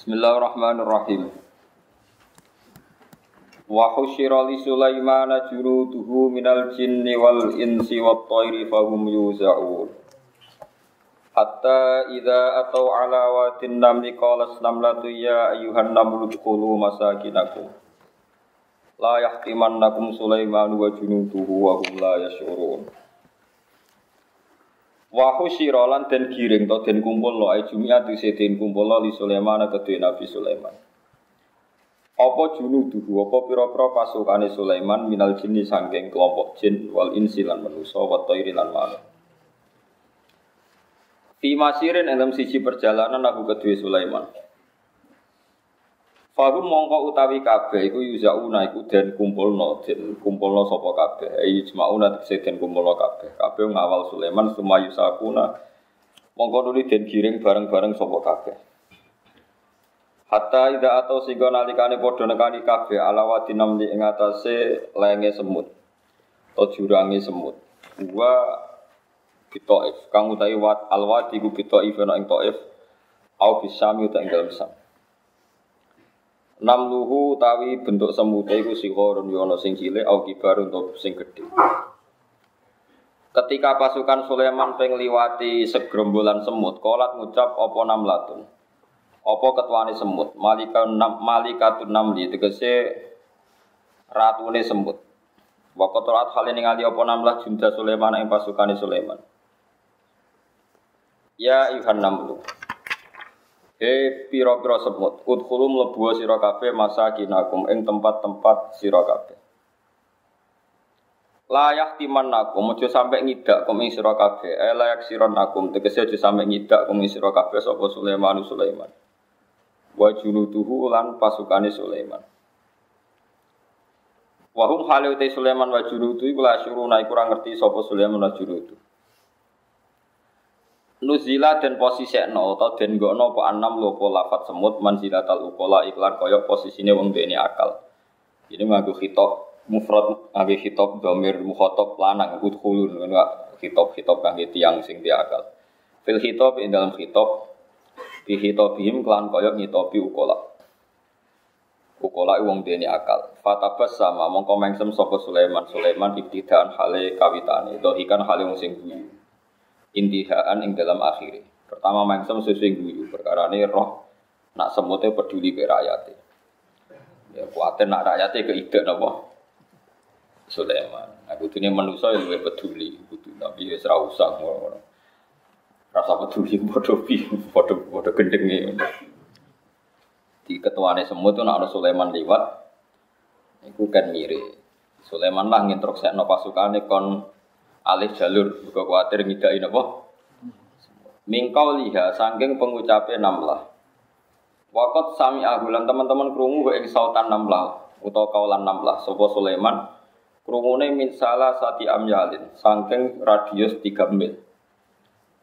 Bismillahirrahmanirrahim. Wa husyira li Sulaimana junuduhu minal jinni wal insi wat thairi fahum yuza'un. Hatta idza atau ala watin namli qalas namlatu ya ayyuhan namlu dkhulu masakinakum. La yahtimannakum Sulaiman wa junuduhu wa hum la yash'urun. Wa husyira lan den giring to den kumpul lo ai jumiat dise den kumpul lo li Sulaiman kedue Nabi Sulaiman. Apa junuduhu apa pira-pira pasukane Sulaiman minal jinni sangking kelompok jin wal insi lan manusa wa lan manuk. Fi masirin dalam sisi perjalanan aku kedue Sulaiman. Fahum mongko utawi kabeh iku yuzauna iku den kumpulno den kumpulno sapa kabeh. Ayi jmauna tegese den kumpulno kabeh. Kabeh ngawal Sulaiman sumayu sakuna mongko nuli den giring bareng-bareng sapa kabeh. Hatta ida atau sehingga nalikane padha nekani kabeh ala wadi namli ing lenge semut atau jurange semut. Wa bitoif. Kang utawi wat alwadi ku bitoif ana ing toif. Au bisami uta ing dalem sam Namluhu tawi bentuk semute iku sighorun yono sing cilik au kibar untuk sing. Ketika pasukan Sulaiman pengliwati segerombolan semut, kolat ngucap opo namlatun. Opo ketuane semut, malika nam, malikatun namli tegese ratune semut. Wakotorat hal ini ngali opo namlah junta Sulaiman yang pasukane Sulaiman. Ya Ivan namlu. He piro-piro semut, udkhulu mlebu sira kabeh masakinakum ing tempat-tempat sira kabeh. Layak timan nakum, ojo sampe ngidak kum ing sira kabeh. Eh layak siron nakum, tegese ojo sampe ngidak kum ing sira kabeh sapa Sulaiman Sulaiman. Wa junuduhu lan pasukane Sulaiman. Wahum hale utai Sulaiman wa junudu iku la syuruna iku ora ngerti sapa Sulaiman wa junudu. Nuzila dan posisi no atau den gono po anam lopo lafat semut manzilatal ukola iklan koyok posisinya wong dene akal. Ini ngaku hitop mufrad ngaku hitop domir mukhotop lanang udkhulun ngono hitop hitop kangge tiang sing dia akal. Fil hitop ing dalam hitop bi hitopihim klan koyok ngitopi ukola. Ukola wong dene akal. Fatabas sama mongko mengsem sapa Sulaiman Sulaiman ibtidaan hale kawitane dohikan hale wong sing guyu intihaan ing dalam akhir. Pertama mangsem sesuai guyu perkara ini roh nak semutnya peduli ke rakyat. Ya kuatir nak rakyatnya ke ide napa Sulaiman. Aku ini manusia yang lebih peduli, kudu tapi ya serah usah ngono. Rasa peduli bodoh bodoh bodoh gendeng Di ketuane semut tuh nak Sulaiman lewat, itu kan mirip. Sulaiman lah ngintroksekno pasukane kon alih jalur buka khawatir ngidai napa? Mingkau liha sangking pengucape namlah. Wakot sami ahulan teman-teman krungu ing sautan namlah utawa kaulan namlah sapa Sulaiman? Krungune min salah sati amyalin sangking radius 3 mil.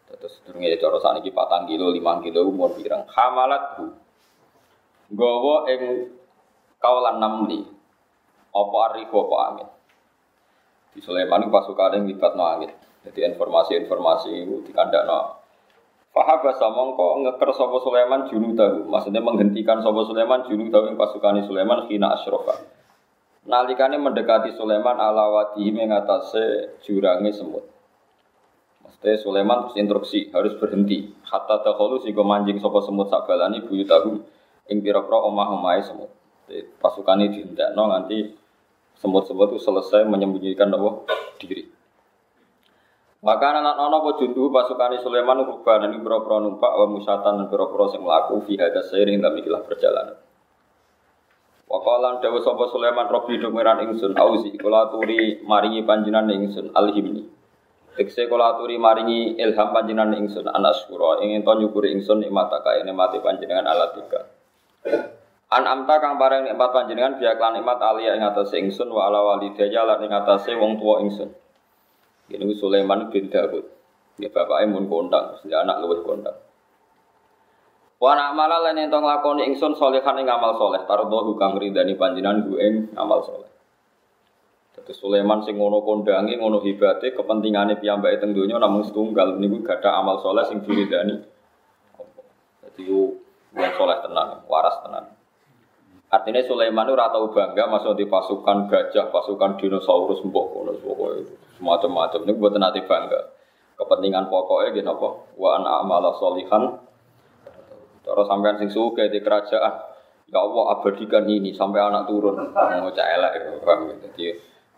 Terus durunge cara saniki 4 kilo 5 kilo umur pirang. Hamalat bu gawa ing kaulan namli. Apa arifu apa amin di Sulaiman itu pasukan yang libat no angin. Jadi informasi-informasi itu dikandak no. Fahabasa mongko ngeker sopo Sulaiman junu tahu. Maksudnya menghentikan sopo Sulaiman junu tahu yang pasukan Sulaiman hina asrofa. Nalikane mendekati Sulaiman ala wadi mengatasi jurangnya semut. Maksudnya Sulaiman terus instruksi harus berhenti. Hatta dahulu si manjing sopo semut sabalani buyu tahu. Ing pira-pira omah-omahe semut. Pasukan ini dihendak no nanti semut-semut itu selesai menyembunyikan Allah diri. Maka anak anak apa jundu pasukan Sulaiman rubah ini berapa numpak wa musatan dan berapa yang melaku fi seiring dalam ikilah perjalanan. Wakalan dawa sapa Sulaiman Robi dumiran ingsun auzi kula maringi panjinan ingsun alhimni. Tekse kula maringi ilham panjinan ingsun anas kura ingin to nyukuri ingsun nikmataka ini mati panjenengan alatika. An amta kang bareng nikmat panjenengan biak lan nikmat alia ing atas ingsun wa ala walidaya lan ing atase wong tuwa ingsun. Ini Sulaiman bin Daud. Ya bapake mun kondang, ya anak luwih kondang. Wa nak malah lan ento nglakoni ingsun salihan ing amal saleh tardohu kang ridani panjenengan ku ing amal saleh. Dadi Sulaiman sing ngono kondange ngono hibate kepentingane piyambake teng donya namung setunggal niku gadah amal saleh sing diridani. Dadi Wong soleh tenan, waras tenan. Artinya Sulaiman itu rata bangga masuk di pasukan gajah, pasukan dinosaurus, mbok kono semacam-macam. Ini buat nanti bangga. Kepentingan pokoknya gini apa? Wa an amala solihan. Terus sampean sing suka di kerajaan. Ya Allah abadikan ini sampai anak turun. Mau cah elek Jadi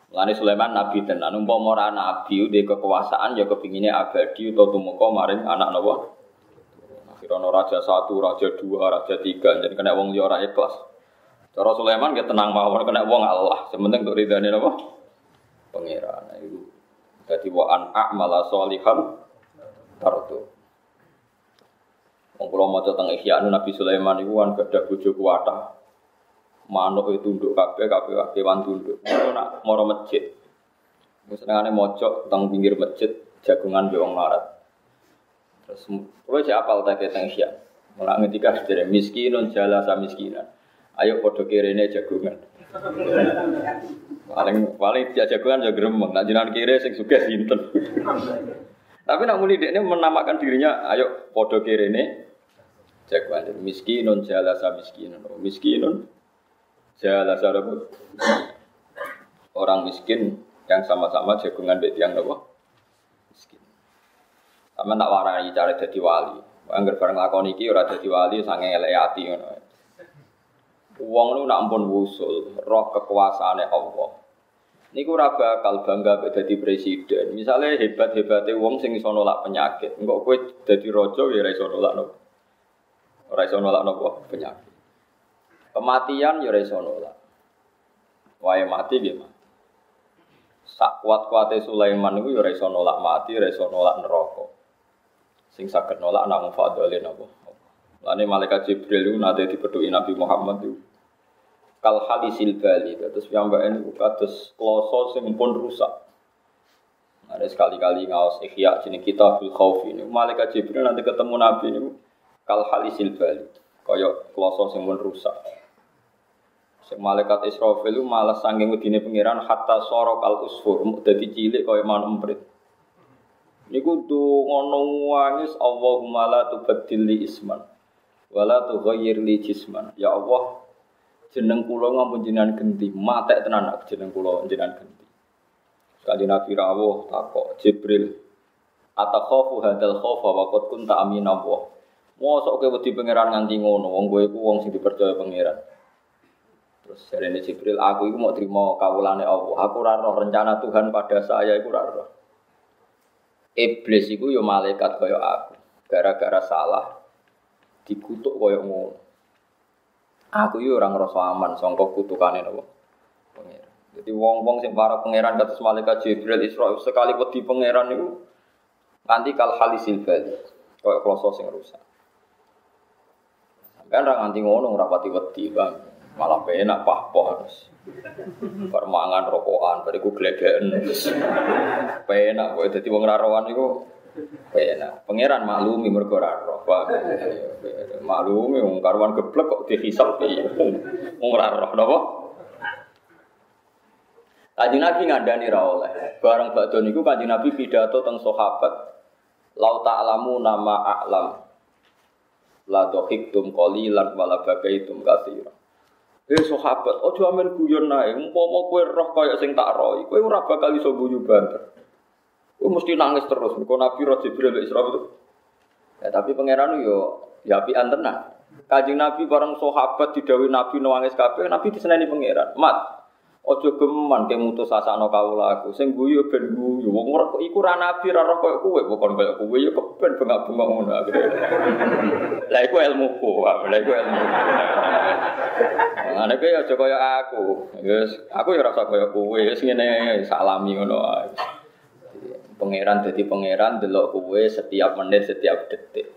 Lani Sulaiman nabi tenan, umpama ora nabi di kekuasaan ya kepinginnya abadi atau tumeka maring anak nawa. Akhirnya raja satu, raja dua, raja tiga, jadi kena wong liya ora ikhlas. Cara Sulaiman ya tenang mawon kena wong Allah. Sementing untuk ridane apa? Pangeran. Nah, itu. Jadi wa an a'mala sholihan tartu. Wong kula maca teng Ihya Nabi Sulaiman iku kan gadah bojo kuwatah. Manuk itu tunduk kabeh kabeh kewan tunduk. Ngono nak moro masjid. Wis senengane mojok teng pinggir masjid jagungan yo wong larat. Terus cek apal ta teng Ihya. Mulai ngendika sedere miskinun jala sa miskinan. Ayo podo kirene jagungan. paling paling dia jagungan ya gremeng. Nak jenengan kire sing sugih sinten. Tapi nak muni ini menamakan dirinya, ayo podo kirene jagungan. Miskinun jalasa miskinun. Miskinun jalasa apa? Orang miskin yang sama-sama jagungan beti yang apa? Miskin. Sama tak warai cara jadi wali. Angger bareng lakon iki ora dadi wali sange elek ati ngono. Wong lu nak ampun wusul, roh kekuasaane Allah. Niku ora bakal bangga dadi presiden. Misalnya hebat-hebate wong sing iso nolak penyakit, engko kowe dadi raja ya ora iso nolak nopo. Ora iso nolak nopo penyakit. Kematian ya ora iso nolak. Wae mati nggih mati. Sak kuat-kuate Sulaiman niku ya ora iso nolak mati, ora iso nolak neraka. Sing saged nolak namung fadhole napa. Lane malaikat Jibril itu nanti dipedui Nabi Muhammad itu kal halisil bali. Terus piyambak ini kados kloso sing pun rusak. Ada sekali-kali ngawas ikhya jenis kita bil khauf ini. Malaikat jibril nanti ketemu nabi ini. Kal halisil bali. Kaya kloso sing pun rusak. Sing malaikat Israfil itu malah sanging wedine pangeran hatta soro kal usfur. Dadi cilik kaya manuk emprit. Niku do ngono wangis Allahumma la tubaddil isman wala tughayyir li jisman. Ya Allah jeneng kula ngampun jenengan genti, matek tenan nak jeneng kula jenengan genti. Sekali Nabi rawuh takok Jibril atakhafu hadal khaufa wa qad kunta amina wa. Mosok kowe wedi pangeran nganti ngono, wong kowe iku wong sing dipercaya pangeran. Terus jarene Jibril, aku iku mau terima kawulane Allah. Aku ora rencana Tuhan pada saya iku ora roh. Iblis iku yo malaikat kaya aku. Gara-gara salah dikutuk kaya ngono. Aku yo orang ngrasa aman sangka kutukane napa? Jadi wong-wong sing para pangeran kados malaikat Jibril Isra sekali wedi pangeran niku nganti kal halisil bali. Kaya kloso sing rusak. Kan ra nganti ngono ora pati wedi, Bang. Malah penak pahpoh harus. Permangan rokokan, bariku gledeken. Penak kok dadi wong ra niku Enak. Pangeran maklumi mergo ora roh. Maklumi wong karuan geblek kok dihisab piye. Wong ora roh napa? Kanjeng Nabi ngandani ra oleh. Bareng badhe niku Kanjeng Nabi pidato teng sahabat. Lau ta'lamu nama a'lam. La dohiktum qalilan wala bagaitum katsira. Eh sahabat, ojo amen guyon nae, umpama kowe roh kaya sing tak roh, kowe ora bakal iso guyu banter. Gue mesti nangis terus. Kau Nabi Roh Jibril Isra itu. Ya tapi pangeran yo ya api tenang. Kajing Nabi bareng sahabat didawi Nabi nangis kabeh, Nabi diseneni pangeran. Mat, ojo geman ke mutus asakno kawula aku. Sing guyu ben guyu. Wong ora iku ra nabi ra koyo kowe, bukan koyo kowe ya keben bengak-bengak ngono. Lah iku ilmuku, lah iku ilmu. Ngene kowe aja koyo aku. Wis aku ya rasa koyo kowe, wis ngene salami ngono ae. Pangeran jadi pangeran delok kue setiap menit setiap detik.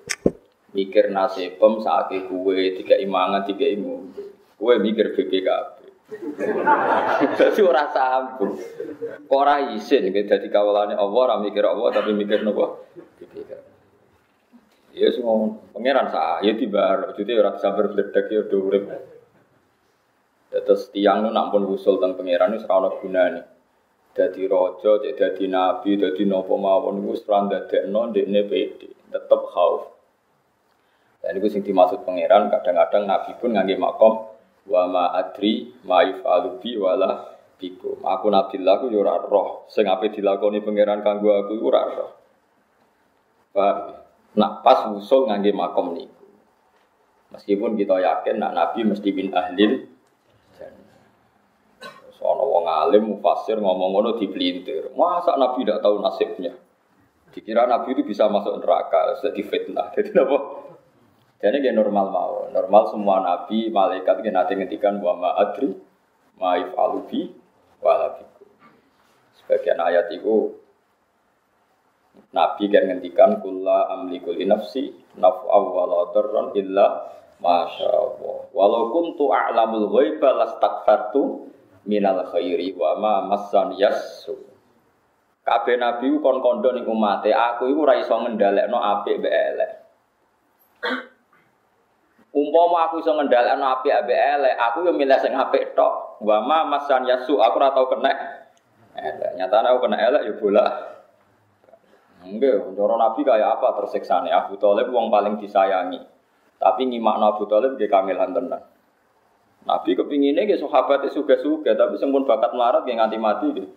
Mikir nasibem saat kue tiga imangan tiga imu. Kue mikir BPKB. Jadi ora sambung. Kok ora isin gitu dadi kawulane Allah ora mikir Allah tapi mikir nopo? Ya semua pangeran sah, ya tiba, jadi orang sabar berdek ya udah urip. Terus tiang nu nampun usul tentang pangeran ini serana gunanya dadi raja, cek dadi nabi, dadi napa mawon iku ora ndadekno ndekne pede, tetep khauf. Dan itu sing dimaksud pangeran kadang-kadang Nabi pun ngangge makom wa ma adri ma yufalu wala bikum. Aku Nabi aku yo ora roh sing ape dilakoni pangeran kanggo aku ora roh. Paham? Nak pas usul ngangge makom niku. Meskipun kita yakin nak Nabi mesti bin ahlil Soalnya wong alim mufasir ngomong ngono dipelintir. Masa Nabi tidak tahu nasibnya? Dikira Nabi itu bisa masuk neraka, sudah difitnah. Jadi apa? Jadi dia normal mau. Normal semua Nabi, malaikat yang nanti ngendikan wa ma adri ma alubi walabiku. Sebagian ayat itu Nabi kan ngendikan kulla amliku li nafsi naf'a wa la darran illa masya Allah. Walau kuntu a'lamul ghaiba lastakfartu minal khairi wa ma massan yasu. Kabeh nabi ku kon kondo ning umate, aku iku ora iso ngendhalekno apik mbek elek. Umpama aku iso ngendhalekno apik mbek elek, aku yo milih sing apik tok. Wa ma massan yasu, aku ora tau kena elek. Nyatane aku kena elek yo bola. Enggak, cara Nabi kayak apa tersiksa nih? Abu Talib wong paling disayangi. Tapi nyimak Abu Talib dia kamilan tenan. Nabi kepinginnya ke sahabatnya suga-suga, tapi sempun bakat melarat yang nganti mati gitu.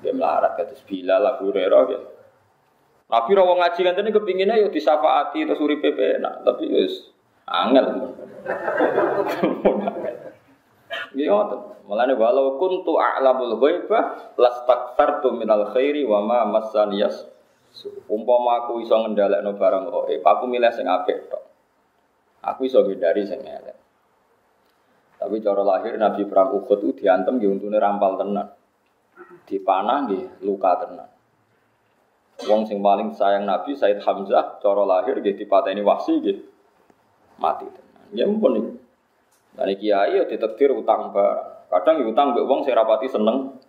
Dia melarat kata Bilal, Abu Hurairah gitu. Nabi rawang ngaji kan tadi kepinginnya yuk disafaati suri PP, nah tapi yus angel. Gitu, Mulane walau kuntu a'lamul ghaibah lastakfartu minal khairi wa ma massaniyas. Umpama aku iso ngendhalekno barang gaib, aku milih sing apik tok. Aku iso ngindari sing elek. Tapi cara lahir Nabi perang Uhud itu diantem nggih untune rampal tenan. Dipanah nggih luka tenan. Wong sing paling sayang Nabi Said Hamzah cara lahir nggih dipateni wasi nggih mati tenan. Ya mumpun iki. Dan kiai ya ditektir utang barang. Kadang ya utang mbek wong sing rapati seneng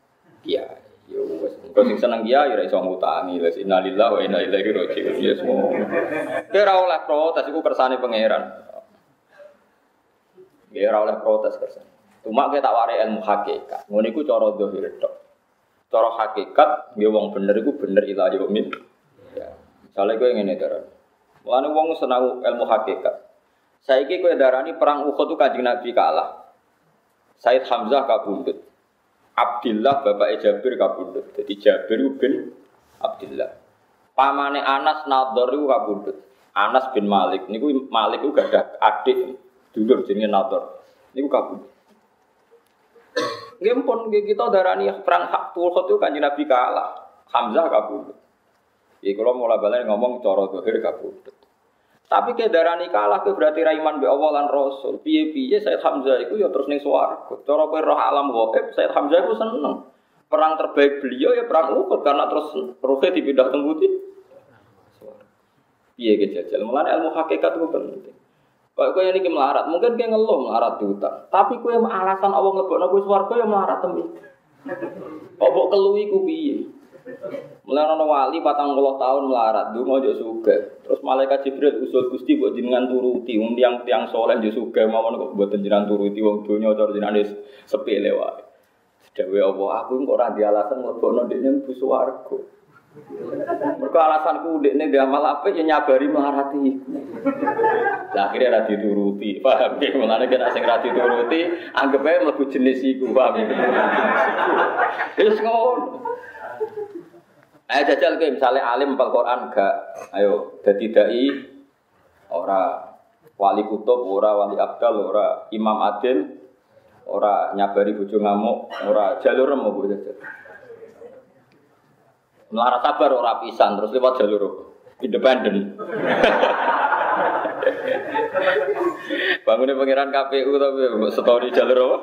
kiai. Yo wis engko sing seneng kiai ora iso ngutangi. Wis innalillahi wa inna ilaihi raji'un. Ya semua. Kira oleh protes iku kersane pangeran. Ya ora oleh protes kersa. Cuma kita warai ilmu hakikat. Ngono iku cara zahir tok. Cara hakikat nggih wong bener iku bener ila yaumil. Ya. Misale kowe ngene daran. Mulane wong senang ilmu hakikat. Saiki kowe darani perang Uhud itu Kanjeng Nabi kalah. Said Hamzah kabundut. Abdullah bapak Jabir kabundut. Jadi Jabir bin Abdullah. Pamane Anas Nadhar iku kabundut. Anas bin Malik niku Malik iku gak ada adik dulur jenenge Nador. Niku kabur. Nggih pun kita darani perang hak Uhud itu kan Nabi kalah. Hamzah kabur. Iki kalau mulai balik ngomong cara dohir kabur. Tapi ke darani kalah ke berarti raiman be Allah lan Rasul. Piye-piye Said Hamzah itu ya terus ning swarga. Cara kowe roh alam gaib Said Hamzah itu seneng. Perang terbaik beliau ya perang Uhud karena terus rohnya dipindah teng putih. Piye ke jajal. Mulane ilmu hakikat itu penting. Kok kowe niki melarat, mungkin kowe ngeluh melarat diutang. Tapi kowe alasan Allah ngebokno kowe swarga ya melarat tembi. Kok mbok keluhi ku piye? Mulai ana wali patang puluh tahun melarat, dungo yo suga. Terus malaikat Jibril usul Gusti buat jenengan turuti, wong tiang tiang soleh yo suga mawon kok buat jenengan turuti wong donya cara jenengan sepele wae. Dewe Allah, aku kok ora di alasan mlebokno dekne mlebu swarga. Mereka alasanku ini dia malah apa ya nyabari melarati. Nah, akhirnya rati turuti, paham ya? Mengenai kena sing rati turuti, anggap aja melaku jenis iku, paham ya? Terus ngono. Ayo jajal ke misalnya alim Al Quran gak, ayo jadi dai ora wali kutub, ora wali abdal, ora imam adil, ora nyabari bojo ngamuk, ora jalur bu jajal. Melarat sabar ora pisan terus lewat jalur independen. Bangunnya pangeran KPU tapi setahun di jalur apa?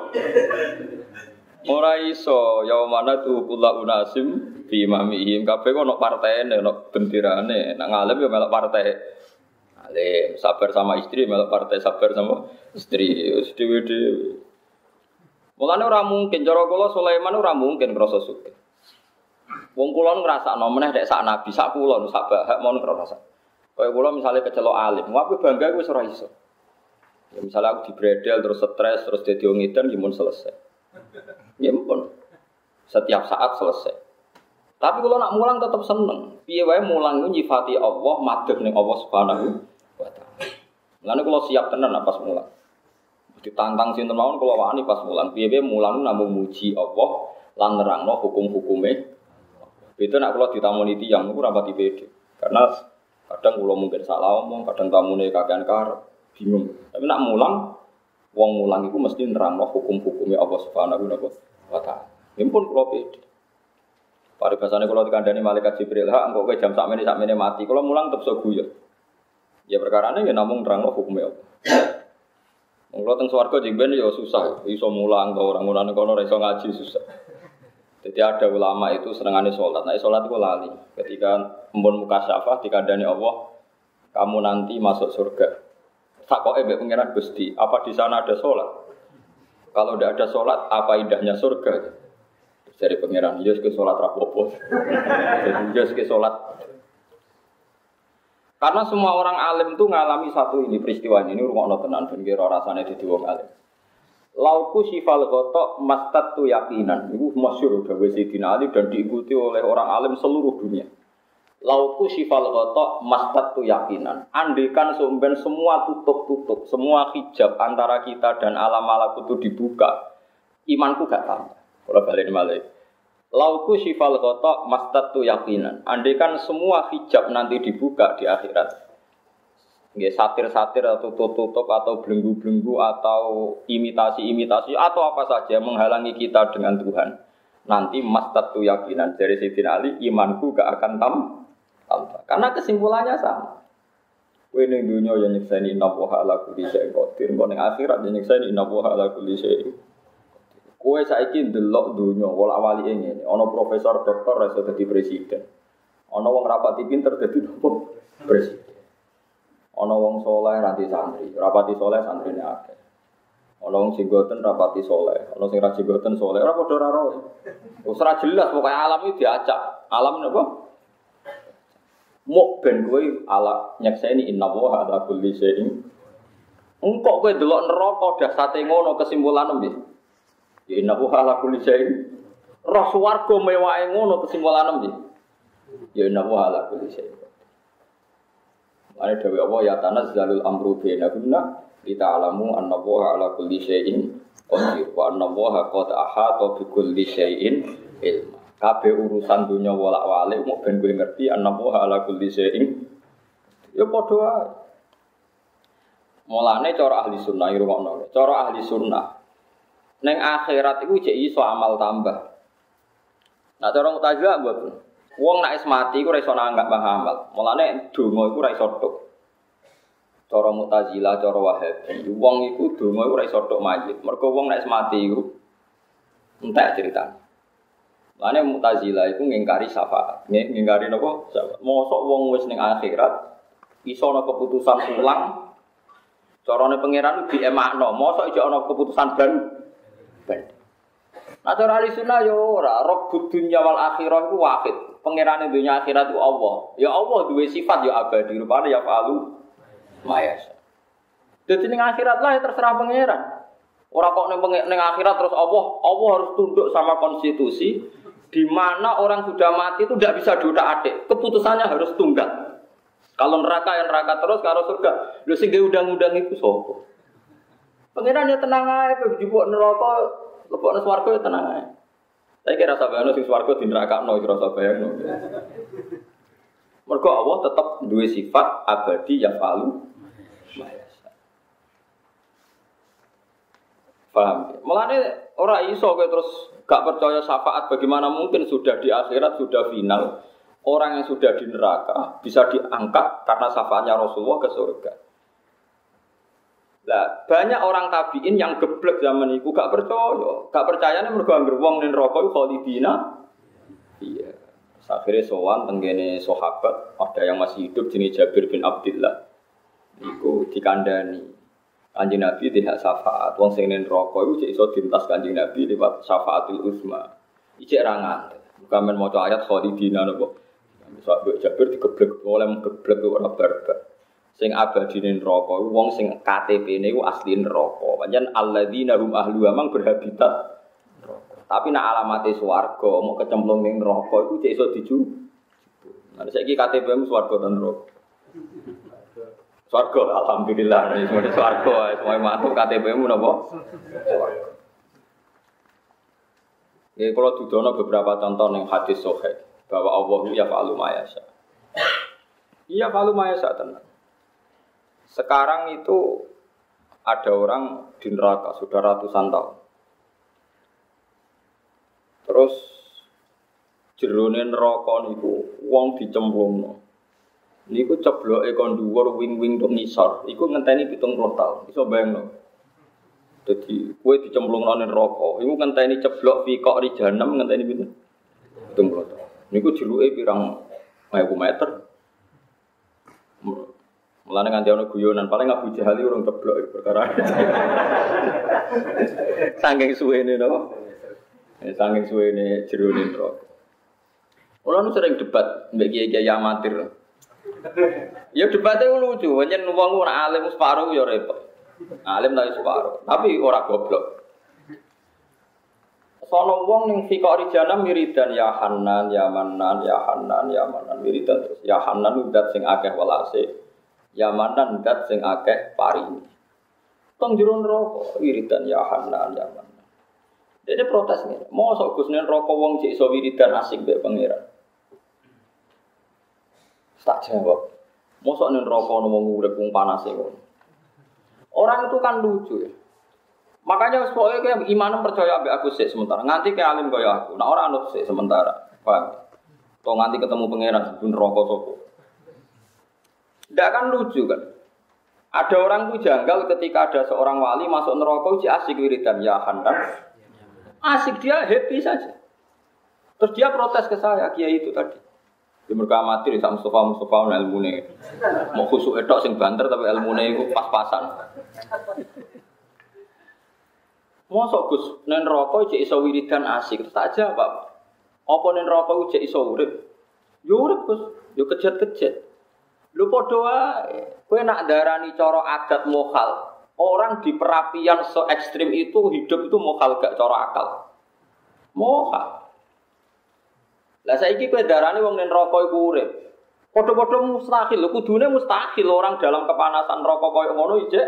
Ora iso ya mana tuh kula unasim di imamihim kabeh ono partene ono bentirane. Nak ngalem ya melok partai. Alim sabar sama istri melok partai sabar sama istri. Wis dhewe-dhewe. Mulane ora mungkin cara kula Sulaiman ora mungkin krasa sugih Wong kula ngrasakno meneh dek sak nabi, sak kula sak bahak mon ngrasa. Kaya kula misalnya kecelok alim, wae bangga wis ora iso. Ya misalnya aku dibredel terus stres terus dadi wong edan ya selesai. Ya pun. Setiap saat selesai. Tapi kalau nak mulang tetap seneng. Piye wae mulang nyifati Allah, madhep ning Allah Subhanahu wa taala. Lalu kalau siap tenan pas mulang. Ditantang sinten mawon kalau wani pas mulang. Piye-piye mulang namung muji Allah lan nerangno hukum-hukume. Itu nak kalau ditamoni tiyang niku rapati pede. Karena kadang kula mungkin salah omong, kadang tamune kakean karep, bingung. Tapi nak mulang wong mulang iku mesti nerangno hukum-hukume Allah Subhanahu wa taala. Ini pun kula pede. Paribasane kalau dikandani malaikat Jibril, ha engkau ke jam sakmene sakmene mati. Kalau mulang tetep so guyon. Ya perkara ini ya namung nerangno hukumnya Allah. Kalau teng swarga jengben ya susah, iso mulang tau orang mulang kono iso ngaji susah. Jadi ada ulama itu senengannya sholat. Nah, sholat itu lali. Ketika muka muka di dikandani Allah, kamu nanti masuk surga. Tak kok ebe pengiran gusti. Apa di sana ada sholat? Kalau tidak ada sholat, apa indahnya surga? Dari pengiran, yes ke sholat rapopo. Yes ke sholat. Karena semua orang alim itu ngalami satu ini peristiwa ini rumah tenan ben kira rasane di wong alim. Lauku sifal gotok tu yakinan. Itu masyur gawe Sayyidina Ali dan diikuti oleh orang alim seluruh dunia. Lauku sifal gotok tu yakinan. Andikan sumben semua tutup-tutup, semua hijab antara kita dan alam malakut itu dibuka. Imanku gak tambah. Kalau balik malah. Lauku sifal gotok tu yakinan. Andikan semua hijab nanti dibuka di akhirat ya satir-satir atau tutup-tutup atau belenggu-belenggu atau imitasi-imitasi atau apa saja menghalangi kita dengan Tuhan. Nanti mastatu yakinan dari Sayyidina Ali, imanku gak akan tam tambah. Karena kesimpulannya sama. Kowe ning dunya ya nyekseni inna ala kulli syai'in qadir, ning akhirat ya nyekseni inna wa ala kulli syai'in. Kowe saiki ndelok dunya wala-wali ngene, ana profesor doktor iso dadi presiden. Ana wong rapati pinter dadi presiden. Ana wong soleh nanti santri, rapati soleh santri ini akeh. Ana wong jenggoten rapati soleh, ana sing ra jenggoten soleh, ora padha ora roe. Wis ora jelas pokoke alam iki diacak. Alam napa? Mok ben kowe ala nyekseni inna wa ala kulli syai'in. Engkok kowe delok neraka dasate ngono kesimpulan piye? Ya inna wa ala kulli syai'in. Roh swarga mewahe ngono kesimpulan piye? Ya inna wa ala kulli syai'in. Ane dewi Allah ya tanah zalul amru bainahunna kita alamu anna woha ala kulli syai'in qadir wa anna woha qad ahata bi kulli syai'in ilma. Kabeh urusan dunia walak-walik mau ben gue ngerti anna woha ala kulli syai'in ya padha wae. Mulane cara ahli sunnah ngrungokno. Cara ahli sunnah neng akhirat iku jek iso amal tambah. Nah cara mutazilah mboten. Wong nek mati iku ora iso nanggap amal. Mulane donga iku ora iso tok. Cara Mu'tazilah, cara Wahabi, wong iku donga iku ora iso tok mayit. Mergo wong nek mati iku entek ceritane. Mulane Mu'tazilah iku ngingkari syafaat. Ngingkari napa? Syafaat. Mosok wong wis ning akhirat iso ana keputusan ulang carane pangeran di emakno. Mosok ijo ana keputusan ban ban. Nah cara ahli sunnah ya ora, roh dunya wal akhirah iku wahid. Pangeran dunia akhirat itu Allah. Ya Allah dua sifat ya abadi. Rupanya ya falu mayas. Jadi ning akhirat lah ya terserah pangeran. Orang kok neng neng akhirat terus Allah, Allah harus tunduk sama konstitusi di mana orang sudah mati itu tidak bisa duda adik. Keputusannya harus tunggal. Kalau neraka yang neraka terus, kalau surga, lu sih undang-undang itu sopo. Pangeran ya tenang aja, jubuk neraka, lebok swarga ya tenang aja. Saya kira bayangno sing swarga di neraka no kira bayangno. Mergo Allah tetap dua sifat abadi ya falu. Paham? Mulane ora iso kowe terus gak percaya syafaat bagaimana mungkin sudah di akhirat sudah final orang yang sudah di neraka bisa diangkat karena syafaatnya Rasulullah ke surga. Lah, banyak orang tabiin yang geblek zaman itu gak percaya. Gak percaya nih mergo anggere wong ning neraka iku khalidina. Iya. Akhirnya sowan tenggene sahabat, ada yang masih hidup jenis Jabir bin Abdullah. Iku dikandani. Kanjeng Nabi tidak syafaat. Wong sing ning neraka iku iso dintas Kanjeng Nabi lewat syafaatul uzma. Ijek ra. Bukan men maca ayat khalidina napa. Misal Jabir digeblek oleh geblek ora barbar sing abadi ning neraka wong sing KTP-ne iku asli neraka. Pancen alladzina hum ahlu amang berhabitat Tapi nak alamate swarga mau kecemplung ning neraka iku cek iso diju. Nah saiki KTP-mu swarga dan neraka. Swarga, alhamdulillah. Ini semua di swarga, semua mantu KTP-mu napa? Swarga. Ya, kalau dudono beberapa contoh yang hadis sohe bahwa Allah ya fa'alu mayasa. Iya fa'alu mayasa tenang. Sekarang itu ada orang di neraka sudah ratusan tahun. Terus jerone neraka niku wong dicemplungno. Niku cebloke kon dhuwur wing-wing tok ngisor. Iku ngenteni 70 tahun. Iso bayangno. Dadi kowe dicemplungno ning neraka, iku ngenteni ceblok fi kok ri jahanam ngenteni pinten? 70 tahun. Niku jeruke pirang 1000 meter. Mulane nganti ana guyonan, paling Abu Jahal urung ceblok perkara. Saking suwene no. Saking suwene jerone neraka. Kula nu sering debat mbek kiai-kiai amatir. Ya debatnya lucu, hanya wong ora alim separuh ya repot. Alim tapi separuh, tapi ora goblok. Sono wong ning fikori jana miridan ya Hanan, ya Manan, ya Hanan, ya Manan miridan terus. Ya Hanan udat sing akeh welase. Ya Manan udat sing akeh paring. Tong jero neraka wiridan ya Hanan, ya Manan. Dia protes nih, mau sok Gus neraka wong cek iso wiridan asik mbek pangeran. Tak jawab. Mosok ning neraka ono wong urip wong panas e Orang itu kan lucu ya. Makanya soalnya kayak iman percaya ambek aku sih sementara. Nganti kayak alim kaya aku. Nah orang anut sih sementara. Paham? Tuh nganti ketemu pangeran sebelum rokok sopo. Tidak kan lucu kan? Ada orang tuh janggal ketika ada seorang wali masuk neraka uji asik wiridan ya handan. Asik dia happy saja. Terus dia protes ke saya, kiai itu tadi. Di mereka amatir sama Mustafa Mustafa ilmu nih. Mau khusuk etok sing banter tapi ilmu itu pas-pasan. Mosok Gus nen rokok cek iso wiridan asik tak aja Pak. Apa nen rokok cek iso urip? Yo urip Gus, yo kejet-kejet. Lu wae. Kowe nak darani cara adat mokal. Orang di perapian se ekstrim itu hidup itu mokal gak cara akal. Mokal. Lah saiki kowe darane wong ning neraka iku urip. Padha-padha mustahil, kudune mustahil orang dalam kepanasan rokok koyo ngono ijek.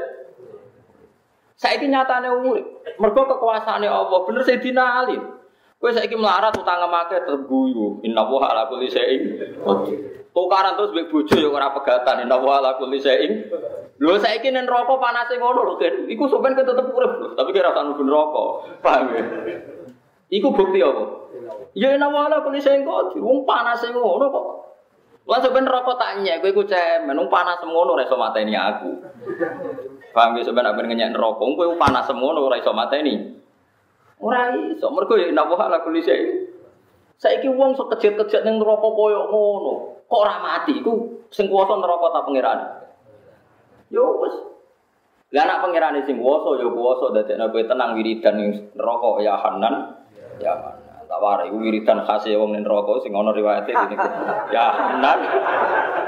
Saiki nyatane urip. Mergo kekuasaane Allah, bener Sayyidina Ali. Kowe saiki melarat utang make terguyu. Inna wa ala kulli syai'in qadir. Tukaran terus mbek bojo ya ora pegatan. Inna wa ala kulli syai'in. Lho saiki ning neraka panase ngono lho, Ken. Iku sampean tetep urip, tapi kira ora nuju neraka. Paham ya? Iku bukti apa? Ya ina wala kuli sing kok wong panas ngono kok. Lah sampean rokok tak nyek kowe iku cemen wong panas ngono ora iso mateni aku. Paham ya sampean aben ngenyek rokok kowe panas ngono ora iso mateni. Ora iso mergo ya ina wala kuli sing. Saiki wong sok kejet-kejet ning neraka koyo ngono. Kok ora mati iku sing kuwasa neraka ta pangeran. Yo wis. Lah anak pangeran sing kuwasa ya kuwasa dadekno kowe tenang wiridan ning neraka ya Hanan ya Man tak warai wiridan khas ya wong neraka sing ana riwayate ngene ya nan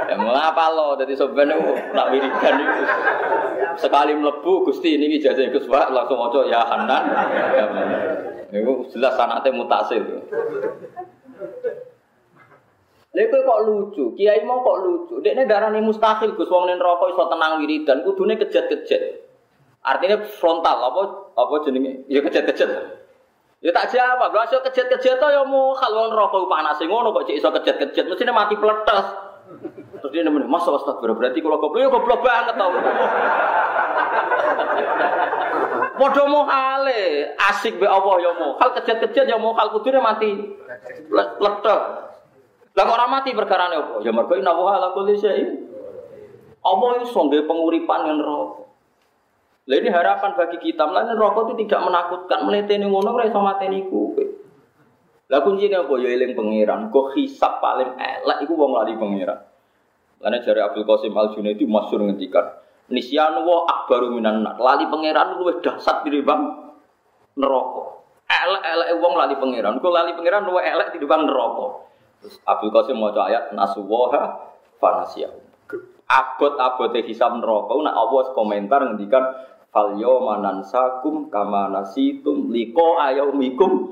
ya mengapa lo dadi sampeyan nak wiridan iku sekali mlebu Gusti niki jajah Gus Pak langsung maca ya Hanan ya Niku jelas sanate mutasil. Lha kok lucu, kiai mau kok lucu. Dekne darani mustahil Gus wong ning neraka iso tenang wiridan, kudune kejet-kejet. Artinya frontal apa apa jenenge? Ya kejet-kejet. Ya tak jawab, lha iso kejet-kejet to ya mau kalau neraka panas ngono kok cek iso kejet-kejet, mestine mati peletes. Terus dia nemen, "Mas astagfirullah, berarti kalau goblok ya goblok banget tau." Padha mohale, asik be Allah ya mau. Hal kejet-kejet ya mau hal kudune mati peletes. Lah kok ora mati perkarane apa? Ya mergo inna wa ala kulli syai'in. Allah iso nggawe penguripan yang neraka. Lah ini harapan bagi kita, melainkan rokok itu tidak menakutkan, meleteni ngono ora iso mateni kowe. Lah kuncine apa ya eling pangeran, kok hisap paling elek iku wong lali pangeran. Karena jari Abdul Qasim Al Junaidi masyhur ngendikan, nisyanu wa akbaru minan nar. Lali pangeran luwih dahsyat tinimbang neraka. Elek-elek wong lali pangeran, kok lali pangeran luwih elek tinimbang neraka. Terus Abdul Qasim maca ayat nasuwaha fanasiyahu. Abot-abote hisab neraka, nak Allah komentar ngendikan Fal yawma nansakum kama nasitum liko ayaumikum.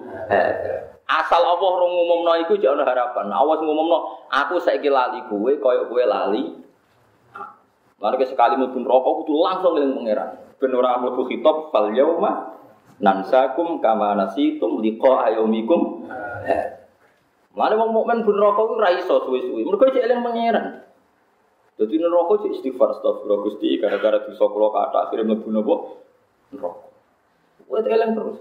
Asal Allah rong ngumumno iku jek ana harapan. Allah ngumumno aku saiki lali kowe kaya kowe lali. Lalu sekali mlebu rokok kudu langsung eling pangeran. Ben ora mlebu khitab fal yauma nansakum kama nasitum liqa ayumikum. Lalu wong mukmin ben rokok ora iso suwe-suwe. Mergo cek eling pangeran. Jadi neraka cek istighfar astagfirullah Gusti gara-gara dosa kula kata akhirnya mlebu napa? Neraka. Kowe eling terus.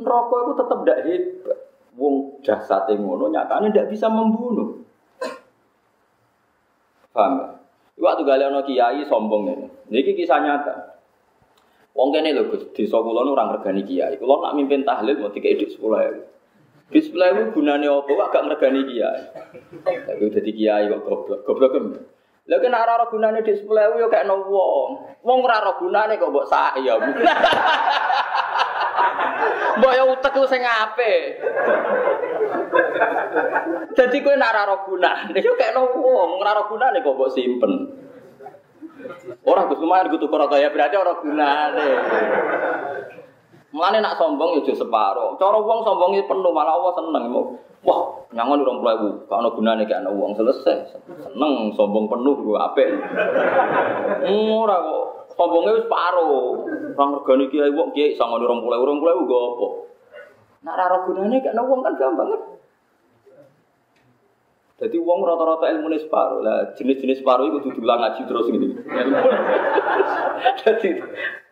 Neraka itu tetap tidak hebat. Wong jasate ngono nyatane tidak bisa membunuh. Paham ya? Waktu gale ana kiai sombong ini. Niki kisah nyata. Wong kene lho Gus, desa kula orang regani kiai. Kula nak mimpin tahlil mau dikek dik 10.000. Di 10.000 gunane apa kok gak ngregani kiai. Tapi dadi kiai kok goblok. Goblok kan. Lha kena ora ora gunane dik 10.000 yo gak ono wong. Wong ora ora gunane kok mbok sak ya. Mbok ya utek lu sing apik. Jadi kowe nak ora gunane, yo kek wong, ora gunane kok mbok simpen. Orang Gus lumayan kudu ya berarti orang gunane. Mulane nak sombong yo separo. Cara wong sombong penuh malah Allah seneng. Wah, nyangon urung puluh gak ono gunane gak ono wong selesai. Seneng sombong penuh gue apik. Ora kok sombongnya wis paro. Orang regani kiai wong kiai sangon urung puluh urung puluh gue apa? Nak ora gunane gak ono wong kan gampang kan. Jadi uang rata-rata ilmu ini separuh lah. Jenis-jenis separuh itu diulang ngaji terus gitu. jadi,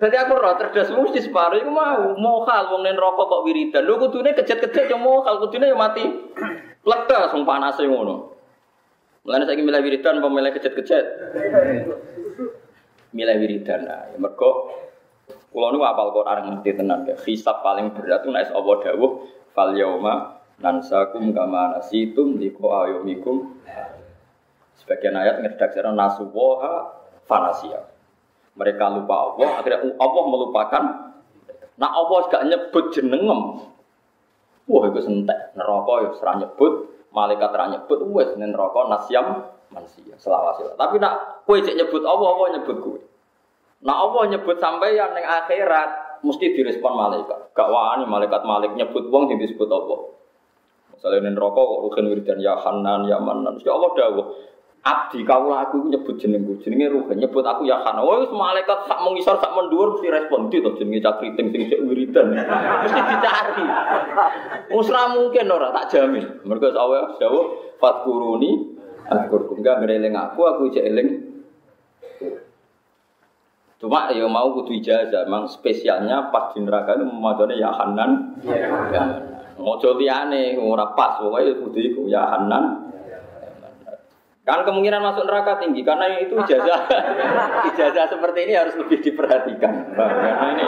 jadi aku rata cerdas mesti separuh itu mau mau hal uang nen rokok kok wiridan. Lu kudune kejat-kejat yang mau hal kudune yang mati. Plekta sung panas yang ngono. Mulane saya milih wiridan apa milih kejat-kejat? Milih wiridan. Nah, ya mergo kula nu apal Quran ngerti tenan ya. Hisab paling berat itu nek Allah dawuh fal yauma nansakum kama nasitum liko ayomikum. Sebagian ayat ngedaksaran nasuwoha fanasia. Mereka lupa Allah akhirnya Allah melupakan. Nah Allah gak nyebut jenengem. Wah itu sentek. Neraka ya serah nyebut. Malaikat serah nyebut. Wes neraka nasyam manusia. Selawase tapi nak kue cek nyebut Allah Allah nyebut kue nah Allah nyebut sampai yang neng akhirat mesti direspon malaikat. Gak wani malaikat malik nyebut wong yang disebut Allah Misalnya rokok kok rugen wiridan ya Hanan ya Manan. Ya Allah dawuh. Abdi kaulah aku nyebut jenengku, jenenge rugen nyebut aku ya Hanan. Wah, malaikat sak mengisar sak mendur mesti respon itu jenenge cakriting sing cek wiridan. Mesti dicari. Usra mungkin ora tak jamin. Mergo Allah dawuh fatkuruni Aku enggak ngereling aku, aku cek eling Cuma ya mau kudu ijazah, memang spesialnya pas di neraka itu memadone ya Hanan. Ya. Ya. Mojo liyane ora pas pokoke kudu iku ya Hanan. Kan kemungkinan masuk neraka tinggi karena itu ijazah ijazah seperti ini harus lebih diperhatikan. Karena ini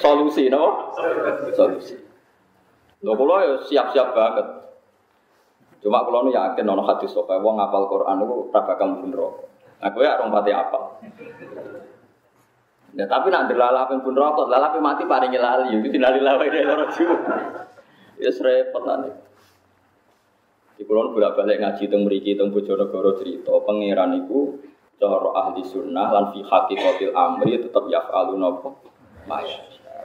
solusi, no? Solusi. Lo kalau ya siap-siap banget. Cuma kalau nu yakin nono hadis sokai wong ngapal Quran itu ora bakal mlebu neraka. Aku ya orang pati apa. Ya tapi nak dilalapin pun rokok, lalapi mati paling lali, itu dinalilawa ini loro Ya repot nanti. Di kulon bolak balik ngaji teng mriki teng Bojonegoro cerita pangeran iku cara ahli sunnah lan fi hakikatil amri tetap yaf'alu napa? Maya.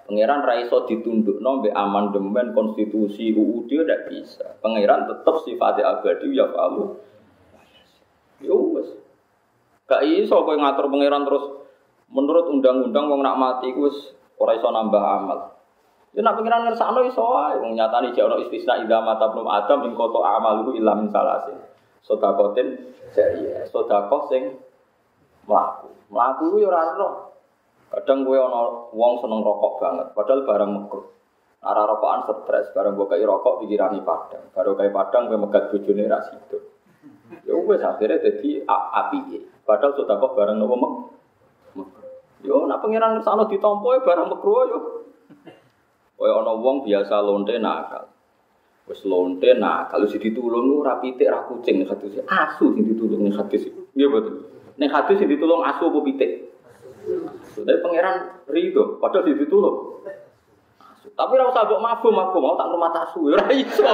Pangeran ra iso ditundukno mbek amandemen konstitusi UUD ndak bisa. Pangeran tetap sifatnya abadi yaf'alu. Ya wis. Gak iso kowe ngatur pangeran terus menurut undang-undang wong nak mati iku wis iso nambah amal. Ya nak pengiran ngersakno iso wae wong nyatani jek ono istisna ida mata belum adam ing koto amaluhu illa min salasi. Sedakotin jariah, sedekah sing mlaku. Mlaku ku ya ora ono. Kadang kowe ana wong seneng rokok banget, padahal barang mekruh. Ara rokokan stres, barang mbok kei rokok pikirane padang. Baru kei padang kowe megat bojone ra sido. Ya wis akhirnya dadi api. Padahal sedekah barang nopo mek. Yo nak pengiran ngersakno ditampa ya barang mekruh yo. Kaya ana wong biasa lonte nakal. Wis lonte nakal wis ditulung ora pitik ora kucing hadis asu sing ditulung ning hadis. Nggih betul. Ning hadis sing ditulung asu apa pitik? Tapi pangeran rido, padahal ditulung. Tapi ora usah mbok mabuk mabuk mau tak rumah asu ora iso.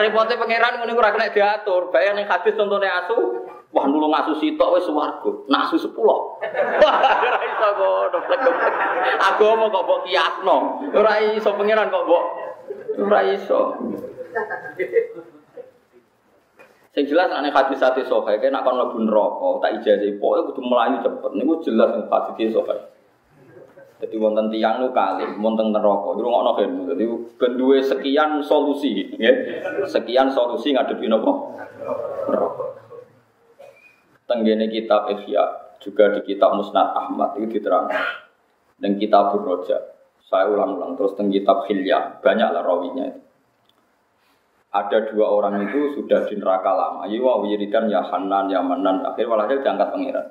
Repote pangeran ngene ora kena diatur. Bayang ning hadis contone asu, Wah nulung asu sitok wis swarga. Nasu sepuluh. Ora iso ngono plek-plek. Agama kok mbok kiasno. Ora iso pangeran kok mbok ora iso. Sing jelas nek hadis sate kene nak kon mlebu neraka tak ijazah pokoke kudu melayu cepet niku jelas ning hadis sohe. Jadi wonten tiang nu kali, wonten neraka. Iku ngono kan. Jadi ben sekian solusi, nggih. Sekian solusi ngadepi napa? Neraka. Tenggene kitab Ihya juga di kitab Musnad Ahmad itu diterangkan. Dan kitab Roja. Saya ulang-ulang terus teng kitab Hilya, banyaklah rawinya itu ada dua orang itu sudah di neraka lama. Iya, wiridan ya Hanan, ya Manan. Akhir walhasil diangkat pangeran.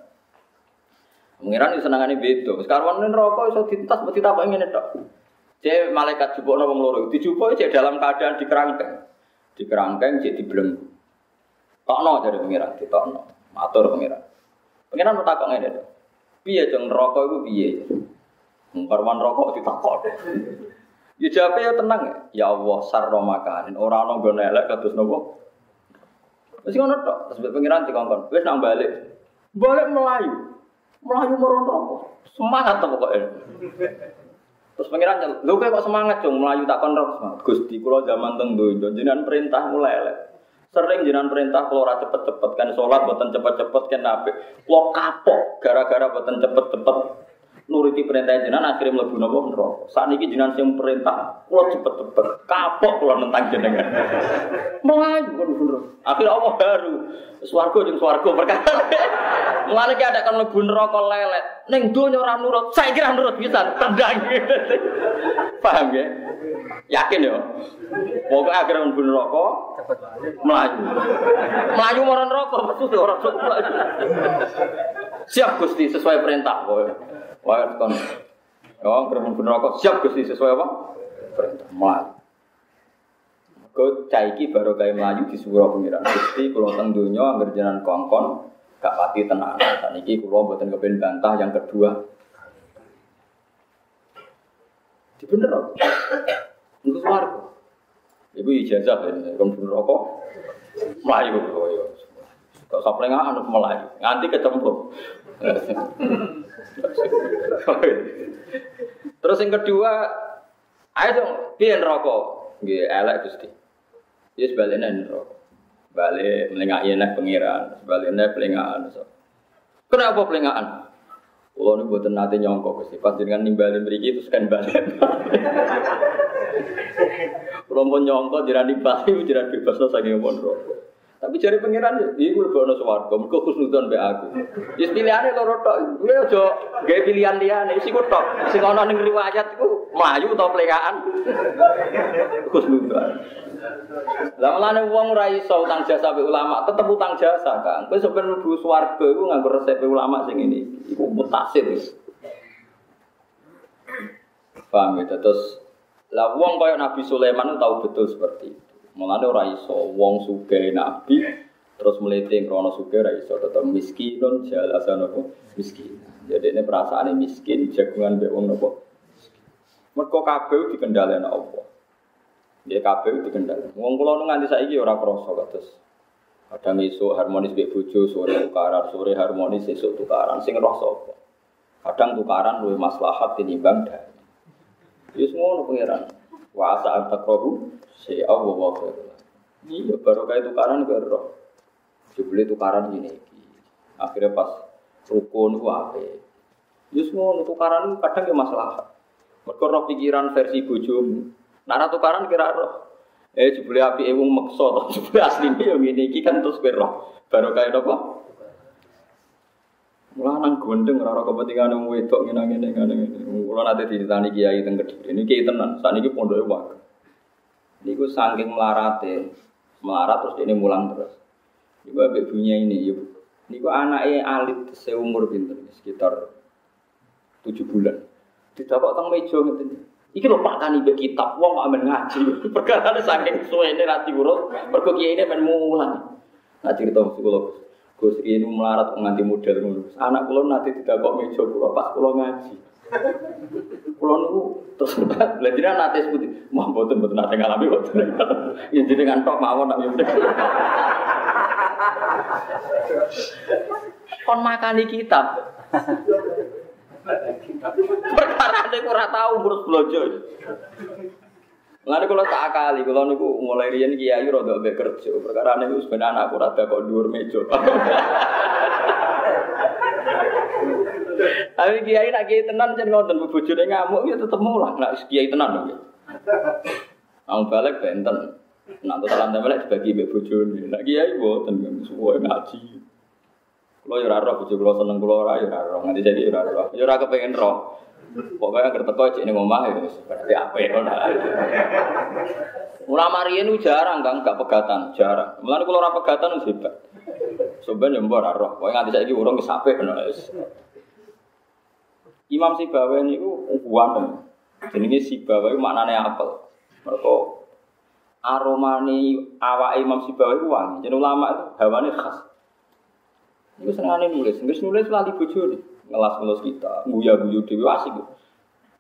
Pangeran itu senangannya beda. Sekarang ini rokok itu tintas, mesti tak ingin itu. Jadi malaikat jubuk nopo ngeloro. Dijubuk jadi dalam keadaan di kerangkeng. Di kerangkeng jadi belenggu. Tokno jadi pangeran, di tokno. Matur pangeran. Pangeran mau takok ini. Piye jeng rokok itu piye? Karwan rokok ditakok. Ya jawabnya ya tenang ya. Ya Allah sarro makanin. Orang orang gue nelek kados nopo. Masih ngono tok. Terus pengiran dikongkon. Wes nang balik. Balik melayu. Melayu meron rokok. Semangat tuh pokoknya. Terus pengiran nyel, lu kok semangat dong melayu tak kon rokok. Gusti kula zaman teng donya jenengan perintah mulai elek. Sering jenengan perintah kalau ora cepet-cepet kan sholat boten cepet-cepet kan nabi. Lo kapok gara-gara boten cepet-cepet nuruti perintah jenengan akhirnya mlebu napa neraka. Sakniki jenengan sing perintah, kula cepet-cepet kapok kula nentang jenengan. Melayu kan bener. Akhirnya Allah baru swarga jeung swarga perkara. Mulane ki ada kan mlebu neraka lelet. Ning donya ora nurut, saya kira nurut bisa tendang. Paham ya? Yakin ya? Pokoknya akhirnya mlebu neraka melayu. Melayu marang neraka maksud ora Siap Gusti sesuai perintah pokoknya. Wah, kon. Oh, kerem neraka siap Gusti sesuai apa? Perintah. Melayu. Kau caiki baru kayak melayu di surau pengiran Gusti kalau teng donya kongkon gak pati tenang. Saniki kula mboten kepen bantah yang kedua. Di bener kok. Untuk warga. Ibu ijazah ya, kon bener kok. Melayu kok ya. Saplengan anu melayu, nganti kecemplung. Terus yang kedua, ayo dong, piye rokok? Nggih, elek Gusti. Ya sebaliknya rokok. Balik melengak nek pengiran, sebaliknya pelengahan. Kenapa pelengahan? Kalau ini buatan nanti nyongkok Gusti, pas dengan nimbalin beri terus kan balik. Kalau mau nyongkok, jiran nimbali, jiran bebas, saking mau rokok. Tapi jari pangeran iku lebih ono swarga, mergo khusnudon mbek aku. Ya pilihane loro. Kowe aja gawe pilihan liyane, isi ku tok. Sing ana ning riwayat iku mlayu utawa plekaan. Khusnudon. Lah melane wong ora iso utang jasa be ulama, tetep utang jasa, Kang. Kowe sampe mlebu swarga iku nganggo resep ulama sing ini. Iku mutasir. Paham ya, terus lah wong kaya Nabi Sulaiman tahu betul seperti itu. Mulane ora iso wong sugih nabi terus melete krono sugih ora iso tetep miskinun jalasan apa miskin. Jadi ini perasaan miskin jagungan mbek wong nopo. Mergo kabeh dikendhaleni Allah. Dia kabeh dikendhaleni. Wong kula nganti saiki ora krasa kados Kadang isu harmonis mbek bojo, sore tukaran, sore harmonis esuk tukaran. Sing roh sapa? Kadang tukaran luwih maslahat tinimbang dai. Wis ngono pangeran. Wa asa antakrohu si Allah wa Iya baru kayak tukaran ke roh. Jebule tukaran gini. Akhirnya pas rukun ku ape. Yus ngono tukaran kadang ya masalah. Mergo roh pikiran versi bojomu. Nara tukaran kira roh. Eh jebule api ewung meksa to. Jebule asline yo ngene iki kan terus kowe roh. Baru kayak apa? Mulanang gondeng ora kepentingan wong wedok ngene-ngene ngene-ngene. Kula nate ditani kiai teng Kediri. Ini kiai tenan. Saniki pondoke wae. Niku saking melarate, melarat terus ini mulang terus. Niku ambek bunyi ini, yuk. Niku anaknya alit seumur pinter, sekitar tujuh bulan. Didapat teng meja ngeten. Iki lho Pak Tani mbek kitab wong kok amen ngaji. Perkara saking suwene ra diurut, mergo ini men mulang. Nah cerita psikolog. Gus ini melarat nganti model ngono. Anak kula nanti tidak kok meja kula pas kula ngaji. Kulo niku terus lha jenengan nate sebuti, mah mboten mboten nate ngalami mboten. Ya jenengan tok mawon nak yo. Kon makani kitab. Perkara nek ora tau urus blojo. Mulane kula tak akali, kula niku mulai riyen kiai rada mbek kerja. Perkara niku sebenarnya anakku rada kok dhuwur meja. Tapi kiai nak kiai tenan jan ngoten bojone ngamuk ya tetep mulang nak kiai tenan lho. Ang balik benten. Nak totalan balik dibagi mbek bojone. Nak kiai mboten suwe ngaji. Kulo yo ora roh bojo kulo seneng kulo ora yo ora roh. Nganti saiki yo ora roh. Yo ora kepengin roh. Pokoknya agar teko cek ning omah ya berarti apik ngono. Ulama riyen jarang kan gak pegatan, jarang. Mulane kula ora pegatan wis hebat. Yo mbok ora roh. Nganti saiki urung wis apik ngono Imam Sibawa niku uwan. Jenenge Sibawa iku maknane apel. Mergo aromane awak Imam Sibawa iku wangi. Jeneng ulama itu hawane khas. Iku senengane nulis, nulis nulis lali bojone ngelas-ngelas kita, guya-guyu dewi asik.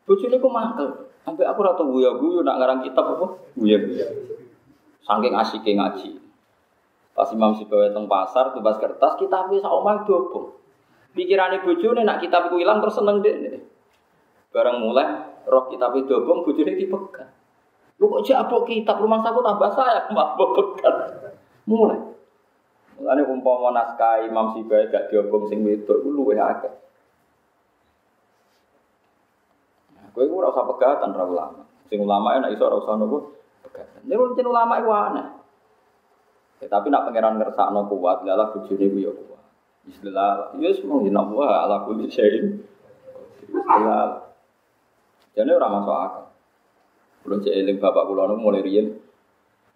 Bojone kok mantel. Sampai aku ora tau guya-guyu nak ngarang kitab apa? Guya-guya. Saking asike ngaji. Pas Imam Sibawa teng pasar tumbas kertas kitab wis sak omah dobong. Pikirane bojone nak kitab iku ilang terus seneng deh. Barang mulai roh kitab itu dobong bojone dipegang. Lu kok jak kitab rumah saku tambah saya mbak pegat. Mulai. Mulane umpama naskah Imam Sibawa gak diobong sing wedok iku luwih akeh. Kowe ora usah pegatan ra ulama. Sing ulama enak iso ora usah nopo pegatan. Nek yen ulama iku aneh. Ya, tapi nak pangeran ngersakno kuat, lala bojone ku ya kuat. Bismillah. Ya wis mung yen Allah ala kulli syai'in. Bismillah. Jane ora masuk akal. Kulo cek eling bapak kula nu mulai riyen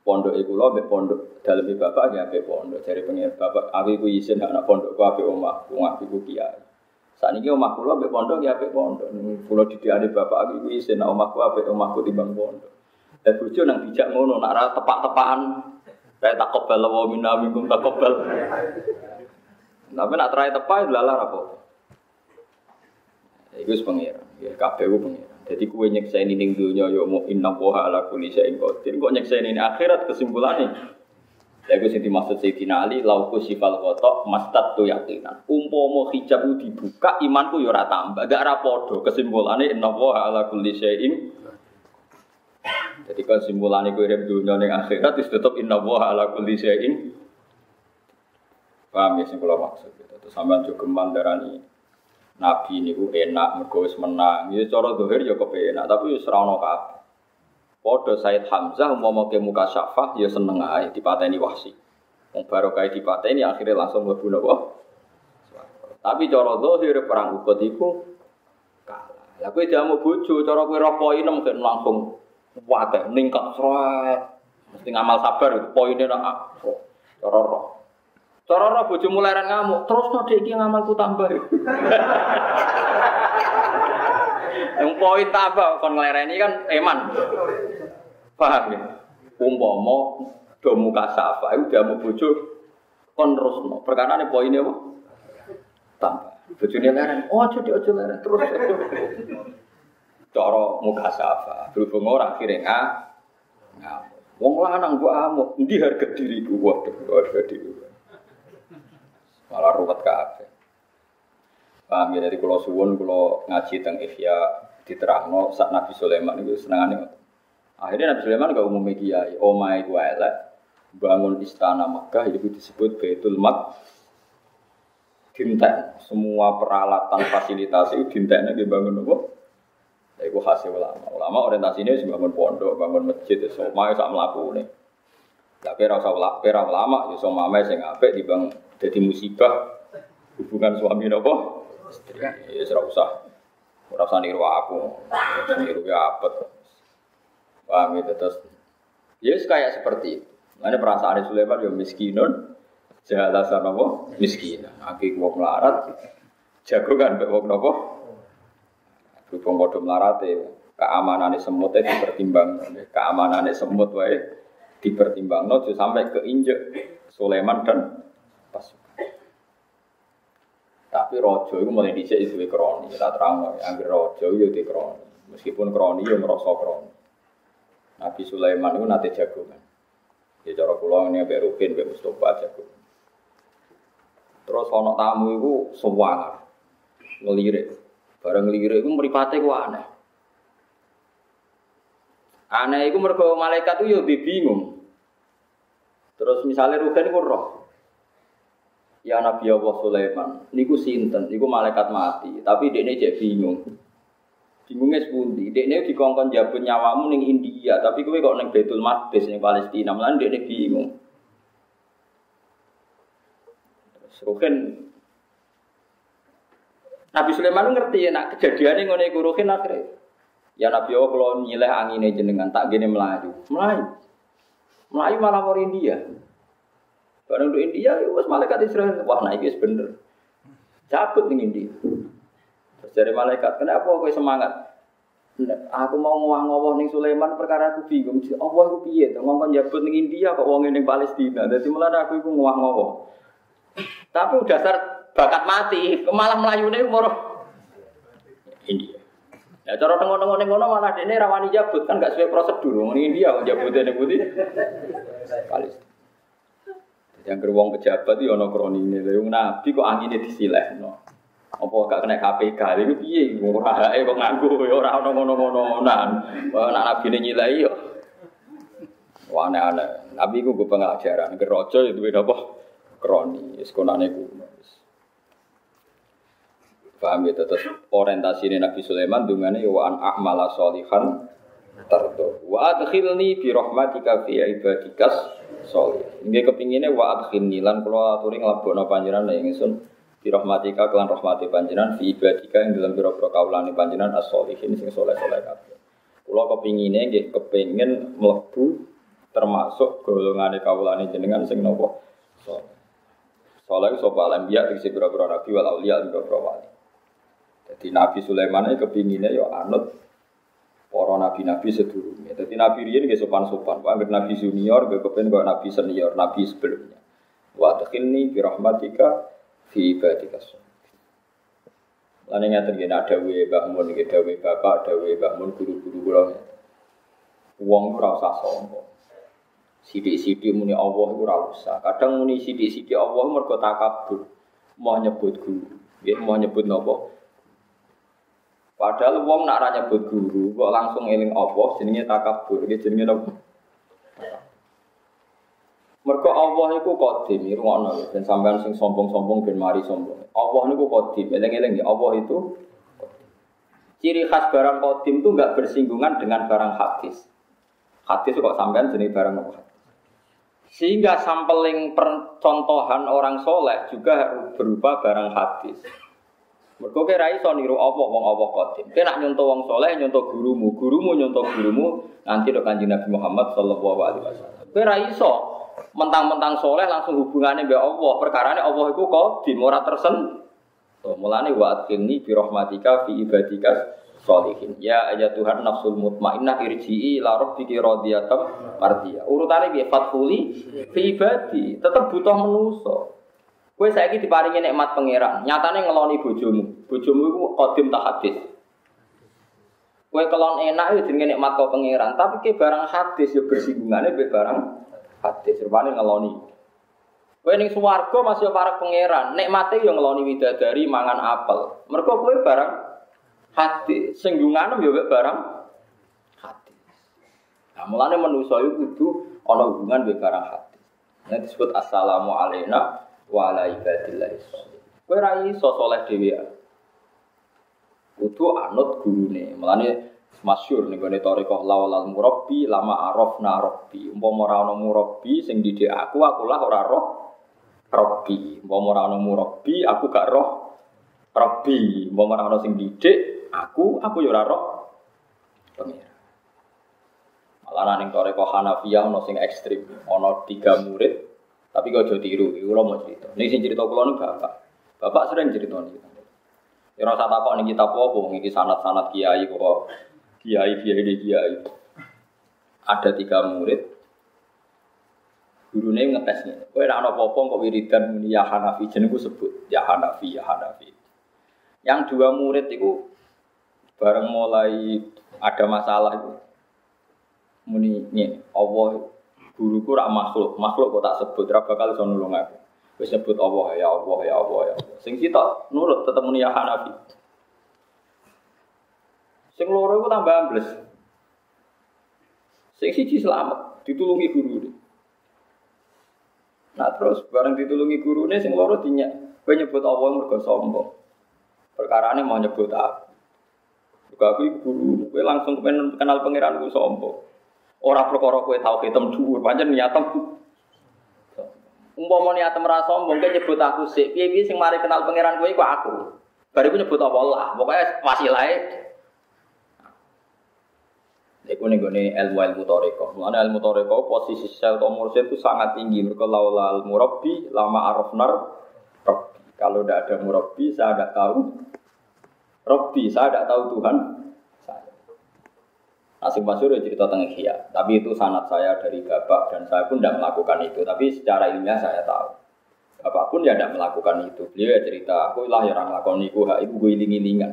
pondok iku lho mbek pondok dalem bapak ya mbek pondok dari pengen bapak aku iku isin anak pondok ku apik omah wong aku iku kiai saat ini omah kulo ambek pondok ya ambek pondok. Kulo didiane bapak aku iki isin omahku ambek omahku timbang pondok. Dan bojo nang bijak ngono nak ra tepak-tepakan kayak tak kobel wa minna minkum tak kobel. Tapi nak terai tepak lalar apa? Iku wis pengiran, ya kabeh. Jadi kue nyeksain ini dunia yo mau inna poha ala kulli syai'in qadir. Kok nyeksain ini akhirat kesimpulannya Ya gue sing dimaksud Sayyidina Ali lauku sifal kotok mastat tu yakinan. Umpomo hijab itu dibuka imanku yo ora tambah, gak ora padha. Kesimpulane inna wa ala kulli syai'in. Jadi kesimpulannya gue hidup dunia ning akhirat wis tetep inna ala kulli syai'in. Paham ya sing kula maksud gitu. Terus sampean juga mandarani Nabi niku enak mergo wis menang. Ya cara dohir ya kepenak, tapi ora ono kabeh. Podo Said Hamzah umpama ke muka syafah ya seneng ae dipateni wahsi. Wong barokah dipateni akhirnya langsung mlebu napa? Tapi cara zahir perang Uhud iku kalah. Lah kowe jamu bojo cara kowe ro poinem kan langsung wae ningkat sret. Mesti ngamal sabar poinnya nak cara roh. Cara roh bojo mulai ngamuk, terus no dek iki ngamalku tambah. Yang poin tambah kon nglereni kan eman. Paham ya? Umpama do muka safa itu dia mau bojo kon terusno. Perkara ne poinnya apa? Tambah. Bojone leren. Oh, aja aja leren terus. Cara muka safa. Berhubung ora ngah. Ngamuk. Wong lanang gua amuk, endi harga diriku? Waduh, harga diri. Malah ruwet kabeh. Paham ya dari kulo suwun kulo ngaji teng Ihya diterangno sak Nabi Sulaiman itu senengane Akhirnya Nabi Sulaiman gak umum kiai, omai gua elek, bangun istana Mekah itu disebut Baitul Mak. Dintek, semua peralatan fasilitas itu dintek lagi bangun apa? Ya itu hasil ulama. Ulama orientasinya sih bangun pondok, bangun masjid, semua itu sama laku nih. Tapi rasa ulama, pera ulama, ya semua mama sing apik dibang jadi musibah hubungan suami nopo. Ya serah usah, ora usah niru aku, niru ya apa? Paham itu terus. Ya kayak seperti itu. Mana perasaan Sulaiman ya miskinun, jahalasan apa? Miskin. Aki wong melarat, jago kan mbek wong napa? Berhubung padha melarate, keamanannya semut itu dipertimbang, keamanannya semut wae dipertimbang, no, sampai keinjek Sulaiman dan pasukan. Tapi rojo itu mulai dicek itu kroni, kita terang, yang rojo itu di kroni, meskipun kroni ya merosok kroni. Nabi Sulaiman itu nanti jagungan. Ya cara pulau ini Mbak Rukin, Mbak Mustafa jagungan. Terus ono tamu itu sewangar, ngelirik. Barang ngelirik itu meripatnya itu aneh. Aneh iku mergo malaikat itu yo bingung. Terus misalnya Ruben iku roh. Ya Nabi Allah Sulaiman, niku sinten? Niku malaikat mati, tapi dekne cek bingung. Bingungnya sepundi, dekne dikongkon jabut nyawamu ning India, tapi kowe kok ning Baitul Maqdis ning Palestina, malah dekne bingung. Ruben Nabi Sulaiman ngerti ya, nak kejadiannya ngono iku Ruhin akhirnya. Ya Nabi Allah kalau nyileh anginnya jenengan tak gini melaju, melaju, melaju malah mau India. Barang untuk India, ya wes malaikat Israel, wah naik es bener. Cabut nih India. Terus dari malaikat, kenapa kau semangat? Aku mau ngowah-ngowah ning Sulaiman perkara aku bingung. Allah aku piye to ngomong jabut ning India kok wong ning Palestina. Dadi mulane aku iku ngowah-ngowah. Tapi udah dasar bakat mati, malah melayune umur India. Ya cara tengok-tengok ning ngono malah dene rawani jabut kan gak sesuai prosedur. Ning India ning putih. Palestina. Yang gerbong pejabat itu ono kronine. Lha nabi kok angine disilehno. Apa gak kena KPK iku piye ora kok nganggo ya ora ono ngono-ngonoan. Wah nak nabi nyilai yo. Wah aneh-aneh. Nabi gue pengajaran, gerojo itu beda apa? Kroni, sekolahnya kuno. Paham ya, terus orientasi ini Nabi Sulaiman dengan ya wa an a'mala solihan tardo. Wa adkhilni bi rahmatika fi ibadikas solih. Ini kepinginnya wa adkhilni lan kula aturi nglebokno panjenengan ing ingsun bi rahmatika kelan rahmati panjenengan fi ibadika ing dalam pira-pira kaulane panjenengan as-solihin sing soleh-soleh kabeh. Kula kepingine nggih kepengin mlebu termasuk golongane kaulane jenengan sing napa soleh. Soleh sapa alambiya tegese pira-pira nabi wal auliya pira-pira wali. Jadi Nabi Sulaiman ini kepinginnya ya anut para nabi-nabi sedurungnya. Jadi Nabi Rian gak sopan-sopan. Anggap Nabi junior, gak kepen kok Nabi senior, Nabi sebelumnya. Wa takhilni bi rahmatika fi ibadika Lan ngaten ngene ada we Mbah Mun iki dawe bapak, dawe Mbah Mun guru-guru kula. Wong ora usah sombong. Sidik-sidik muni Allah iku ora. Kadang muni sidik-sidik Allah mergo takabur. Mau nyebut guru. Nggih, mau nyebut napa? Padahal wong nak ranya guru, kok langsung eling Allah jenenge takabur, iki jenenge apa? Mergo Allah iku qadim, ngono ben sampean sing sombong-sombong ben mari sombong. Allah niku qadim, eling-eling ya Allah itu Ciri khas barang qadim itu enggak bersinggungan dengan barang hadis. Hadis kok sampean jenis barang apa? Sehingga sampling percontohan orang soleh juga berupa barang hadis. Mergo kira iso niru apa wong apa qadim. Kowe nak nyontoh wong soleh nyontoh gurumu, gurumu nyontoh gurumu nanti do Kanjeng Nabi Muhammad sallallahu alaihi wasallam. Kowe ra mentang-mentang soleh langsung hubungannya mbek Allah. Perkarane Allah iku qadim ora tersen. So, mulane wa adkhilni bi rahmatika fi ibadika solihin. Ya ayat Tuhan nafsul mutmainnah irji'i ila rabbiki radiyatan mardiyah. Urutane piye? Fathuli fi ibadi. Tetep butuh menuso. Kue saya ini diparingi nikmat pangeran. Nyatanya ngeloni bojomu. Bojomu itu kodim tak hadis. Kue kelon enak itu jenenge nikmat kau pangeran. Tapi ke barang hadis ya bersinggungannya be barang hadis. Rupanya ngeloni. Kue ning suwargo masih para pangeran. Nikmatnya yang ngeloni widadari mangan apel. Mereka kue barang hadis. Singgungannya ya barang hadis. Nah, mulanya manusia itu kudu ana hubungan be barang hadis. Nah disebut assalamu alaikum wa ala ibadillah Kowe ra iso saleh dhewe. Kudu anut gurune. Mulane masyhur ning gone tarekah lawal murabbi lama arafna rabbi. Umpama ora ana murabbi sing didik aku, aku lah ora roh rabbi. Umpama ora ana aku gak roh rabbi. Umpama ora ana sing didik aku, aku ya ora roh pengira. Malah ning tarekah Hanafiyah ana sing ekstrim, ana tiga murid tapi kau jadi tiru, itu lo mau cerita. Ini sih cerita kulo nih bapak. Bapak sering cerita nih. Ya rasa takut nih kita apa, ini sanat-sanat kiai kok kiai kiai di kiai. Ada tiga murid. Gurunya ngetesnya. Kau ada anak popong kok wiridan ya Hanafi, jenengku sebut ya Hanafi ya Hanafi. Yang dua murid itu bareng mulai ada masalah itu. Muni Allah guruku rak makhluk, makhluk kok tak sebut, ora bakal iso nulung aku. Wis nyebut Allah ya Allah ya Allah ya. Sing kita nurut tetep muni ya Hanafi. Sing loro iku tambah ambles. Sing siji selamat, ditulungi guru. Nah terus bareng ditulungi guru ini sing loro dinyak. Kowe nyebut Allah mergo sombong. Perkara ini mau nyebut aku. Juga aku guru, kowe langsung kenal pangeran ku sombong. Orang perkara kowe tau hitam dhuwur, pancen niatem. Umpama niatem ra sombong, kowe nyebut aku sik. Piye-piye sing mari kenal pangeran kowe iku aku. Bariku nyebut Allah, pokoknya wasilahe Iku nih gue ilmu ilmu toreko. Mana ilmu toreko posisi sel atau mursyid itu sangat tinggi. Mereka laulal murabi lama arafnar. Kalau tidak ada murabi, saya tidak tahu. Robbi, saya tidak tahu Tuhan. Nasib Masyur ya cerita tentang Ihya. Tapi itu sanat saya dari bapak dan saya pun tidak melakukan itu. Tapi secara ilmiah saya tahu. Bapak pun ya tidak melakukan itu. Beliau ya cerita, aku lah yang melakukan itu, ibu gue iling-ilingan.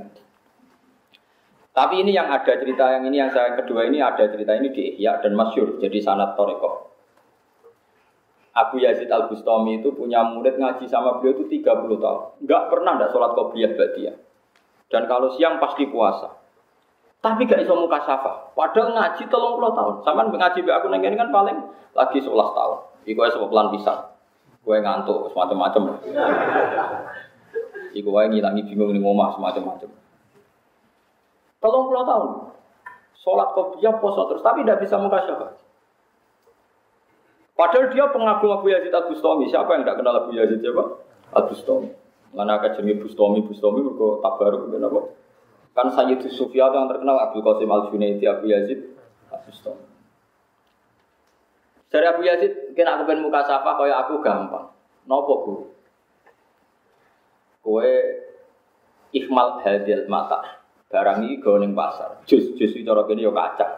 Tapi ini yang ada cerita yang ini yang saya kedua ini ada cerita ini di Ihya dan Masyur jadi sanat Toreko. Abu Yazid Al Bustami itu punya murid ngaji sama beliau itu 30 tahun. Enggak pernah ada sholat qobliyah dia. Dan kalau siang pasti puasa. Tapi gak iso muka syafa. Padahal ngaji tolong puluh tahun. Sama ngaji aku nengin kan paling lagi 11 tahun. Iku aja pelan pisang. Gue ngantuk semacam-macam. Iku aja ngilangi bingung nih ngomah semacam-macam. Tolong puluh tahun. Sholat kopiah, poso terus, tapi tidak bisa mukasyafah. Padahal dia pengagum Abu Yazid Al Bustami. Siapa yang tidak kenal Abu Yazid siapa? Al Bustami. Mana akademi Bustami, Bustami berko tabaruk kenapa? Kan Sayyid Sufyan yang terkenal Abu Qasim Al Junaidi Abu Yazid Bustami. Dari Abu Yazid, kena aku pengen muka sapa kaya aku gampang. Nopo guru? Kue ikhmal hadil mata. Barang ini gawe pasar. Jus jus itu cara kene ya kacang.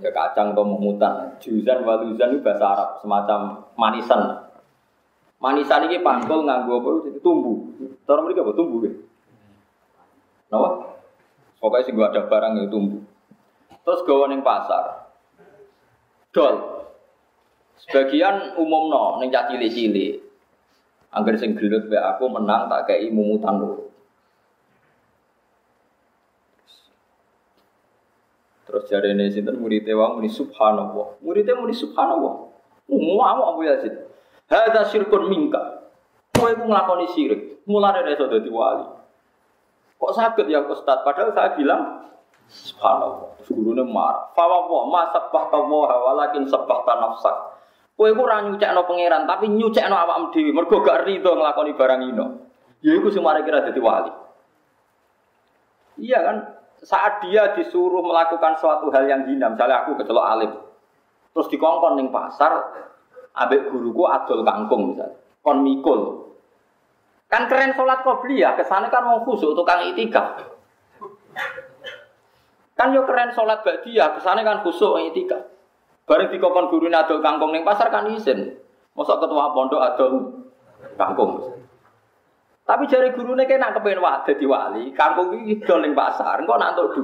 Ya kacang atau mutan. Juzan waluzan itu bahasa Arab, semacam manisan. Manisan ini pangkul nganggo apa? Tumbuh. Cara mereka apa? Tumbuh ya. Napa? Pokoknya sih gua ada barang yang tumbuh. Terus gawe ning pasar. Dol. Sebagian umum no, ning cilik-cilik. Angger sing gelut aku menang tak kei mumutan lho. Terus jari ini sinten muridnya wong muni subhanallah. Muridnya muni subhanallah. Umum Abu Yazid. Hada syirkun mingka. Kowe iku nglakoni syirik. Mulane iso dadi wali. Kok sakit ya Ustaz? Padahal saya bilang subhanallah. Terus gurune marah. Fa wa ma sabbahta wa walakin sabbahta nafsak. Kowe iku ora nyucekno pangeran tapi nyucekno awakmu dhewe. Mergo gak rido nglakoni barang ino. Ya iku sing mari kira dadi wali. Iya kan? saat dia disuruh melakukan suatu hal yang hina, misalnya aku kecelok alim, terus dikongkon ning pasar, abek guruku adol kangkung misalnya, kon mikul. Kan keren sholat beli ya, ke sana kan mau khusuk tukang itikaf. Kan yo keren sholat dia, ke sana kan khusuk itikaf. Bareng dikongkon guru adol kangkung ning pasar kan izin. Masa ketua pondok adol kangkung. Tapi jari gurune kena kepengen wak dadi wali, kampung iki dol ning pasar, engko nak entuk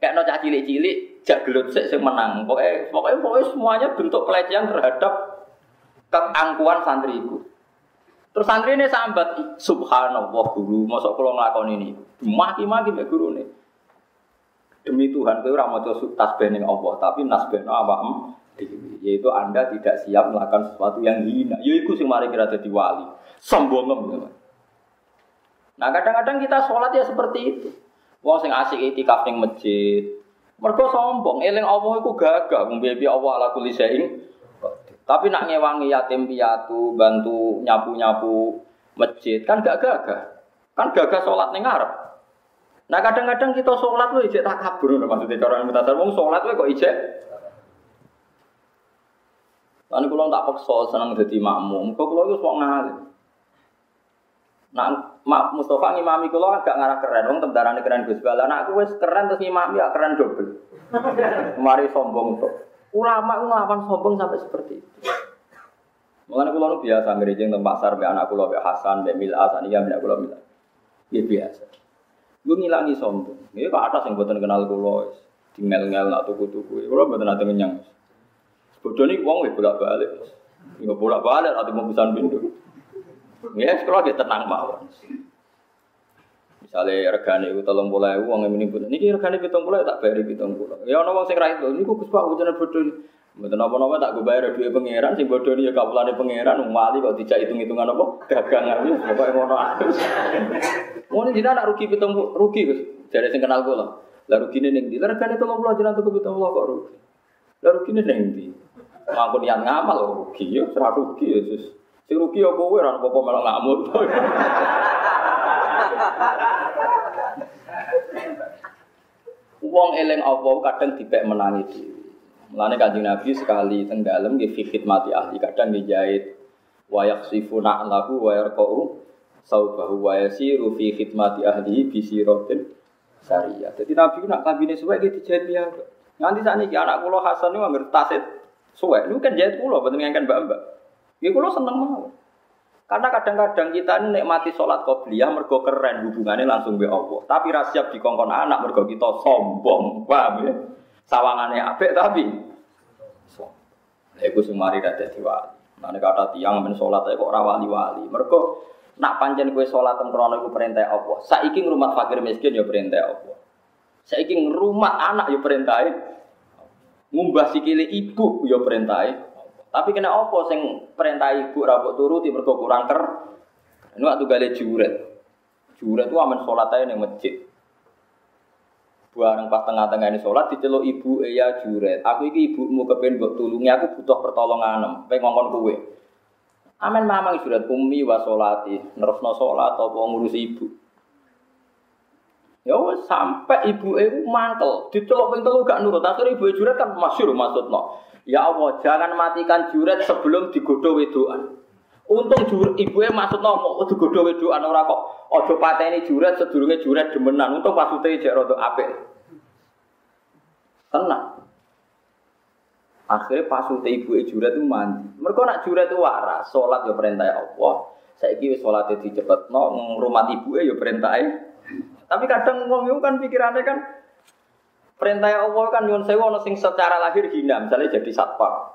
kayak no cilik-cilik, jak gelut sik menang. Pokoknya, pokoknya, pokoknya semuanya bentuk pelecehan terhadap keangkuhan santriku. Terus santri ini sambat, subhanallah guru, masa kalau ngelakon ini, maki-maki mbak guru ini. Demi Tuhan, itu ramadhan tasbih ning Allah, tapi nasbihno apa yaitu Anda tidak siap melakukan sesuatu yang hina. Yaitu sing mari kira jadi wali. Sombong gitu. Nah kadang-kadang kita sholat ya seperti itu. Wong sing asik itikaf ning masjid. Mergo sombong, eling Allah iku gagah, mbebi Allah ala kulli syai'in. Tapi nak ngewangi yatim piatu, bantu nyapu-nyapu masjid kan gak gagah. Kan gagah sholat ning ngarep. Nah kadang-kadang kita sholat lu ijek tak kabur, maksudnya cara minta wong sholat lu kok ijek Lalu kalau tak paksa senang jadi makmum, kok kalau itu sok ngalim. Nah, Mak Mustafa ngimami kulo kan gak ngarah keren, wong tentarane keren Gus Bala. Nah, aku wis keren terus ngimami ya keren double. Mari sombong tuh. Ulama ngelawan sombong sampai seperti itu. Mengenai kulo nu biasa ngerejeng tempat pasar be anak kulo be Hasan be Mila Hasan iya be kulo Mila. Ya biasa. Gue ngilangi sombong. Ini ke atas yang buatan kenal kulo. Tinggal ngel nak tuku-tuku. Kulo buatan ada ngenyang. Bodoh nih uang bolak balik. Nggak bolak balik atau mau pesan pintu. Ya, sekolah dia tenang mawon. Misalnya regane itu tolong mulai uang yang ini pun. Niki regane pitung pulau tak bayar pitung pulau. Ya ono wong sing itu. Niku Gus Pak ujian bodoh. Mboten apa-apa tak gue bayar duit pangeran sing bodoh ya kapulane pangeran wali kok dijak hitung-hitungan apa dagangan wis pokoke ngono ae. Ngono jenengan nak rugi pitung rugi Gus. Jare sing kenal kula. Lah rugine ning ndi? Lah regane 30 jenengan tuku 70 kok rugi. Lah rugine ning ndi? Mangko niat ngamal rugi ya, ora rugi ya Sus. Sing rugi ya kowe ora apa-apa malah ngamuk. Wong eling apa kadang dipek menangi dhewe. Mulane Kanjeng Nabi sekali teng dalem nggih mati ahli kadang nggih jahit wa yaksifuna lahu wa yarqau saubahu wa yasiru fi khidmati ahli bi siratin sariyah. Jadi Nabi nak kabine suwe nggih dijahit ya. Nganti sakniki anak kula Hasan niku anggere tasit suwe niku kan jahit kula boten ngangken mbak-mbak. Nggih kula seneng mawon. Karena kadang-kadang kita ini nikmati sholat qobliyah mergo keren hubungannya langsung be Allah. Tapi rasiap di kongkon anak mergo kita sombong, paham ya? Sawangannya apik tapi sombong. Lha iku sing mari dadi wali. Mane kata tiang men salat kok ora wali-wali. Mergo nak pancen kowe salat teng krono iku perintah Allah. Saiki ngrumat fakir miskin ya perintah Allah. Saiki ngrumat anak ya perintah Ngumbah sikile ibu ya perintah Tapi kena apa sing perintah ibu rabok turuti mergo kurang ker. Ini waktu gale juret. Juret itu aman sholat aja ning masjid. Bareng pas tengah-tengah ini sholat diceluk ibu ya juret. Aku iki ibumu kepen mbok tulungi aku butuh pertolongan. Pengen ngomong kue. Amin mamang juret umi wa sholati. Nerusno sholat apa ngurusi ibu. Ya sampai ibu itu mantel, diceluk ping telu gak nurut. Akhirnya ibu juret kan masyhur maksudno. Ya Allah, jangan matikan juret sebelum digodoh wedoan. Untung jur, ibu e maksud mau digodoh wedoan ora kok ojo pateni juret sedurunge juret demenan. Untung pasute jek rada apik. Tenang. Akhirnya pasute ibu juret itu mandi. Mereka nak juret itu waras, sholat ya perintah Allah. Saiki wis salate dicepetno, ngrumat ibu e ya perintah Tapi kadang itu kan pikirannya kan perintah Allah kan nyuwun sewu ana sing secara lahir hina, misalnya jadi satpam.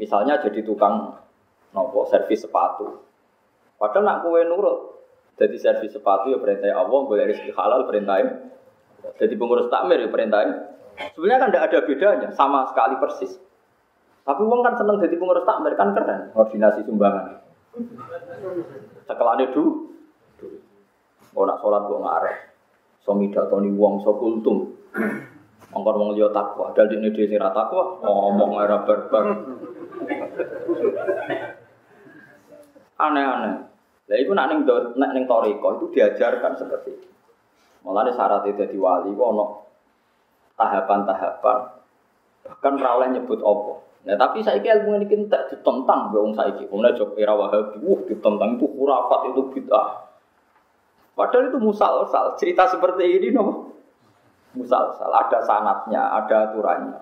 Misalnya jadi tukang nopo servis sepatu. Padahal nak kue nurut. Jadi servis sepatu ya perintah Allah, boleh rezeki halal perintah Jadi pengurus takmir ya perintah Sebenarnya kan tidak ada bedanya, sama sekali persis. Tapi uang kan seneng jadi pengurus takmir kan keren, koordinasi sumbangan. Sekelane dulu, Oh nak sholat gue ngarep. So midatoni wong so kultum. Mongkon wong liya takwa, dal dene dhewe sing ra takwa, ngomong era barbar. Aneh-aneh. Lah itu nak ning nak ning toriko itu diajarkan seperti itu. Mulane syarat itu di wali ku ono tahapan-tahapan bahkan ra oleh nyebut apa. Nah, tapi saya kira ilmu ini kita ditentang wong saiki. Kemudian jok era Wahabi, wah ditentang itu khurafat itu bid'ah. Padahal itu musal-sal. Cerita seperti ini no. Musal-sal. Ada sanatnya, ada aturannya.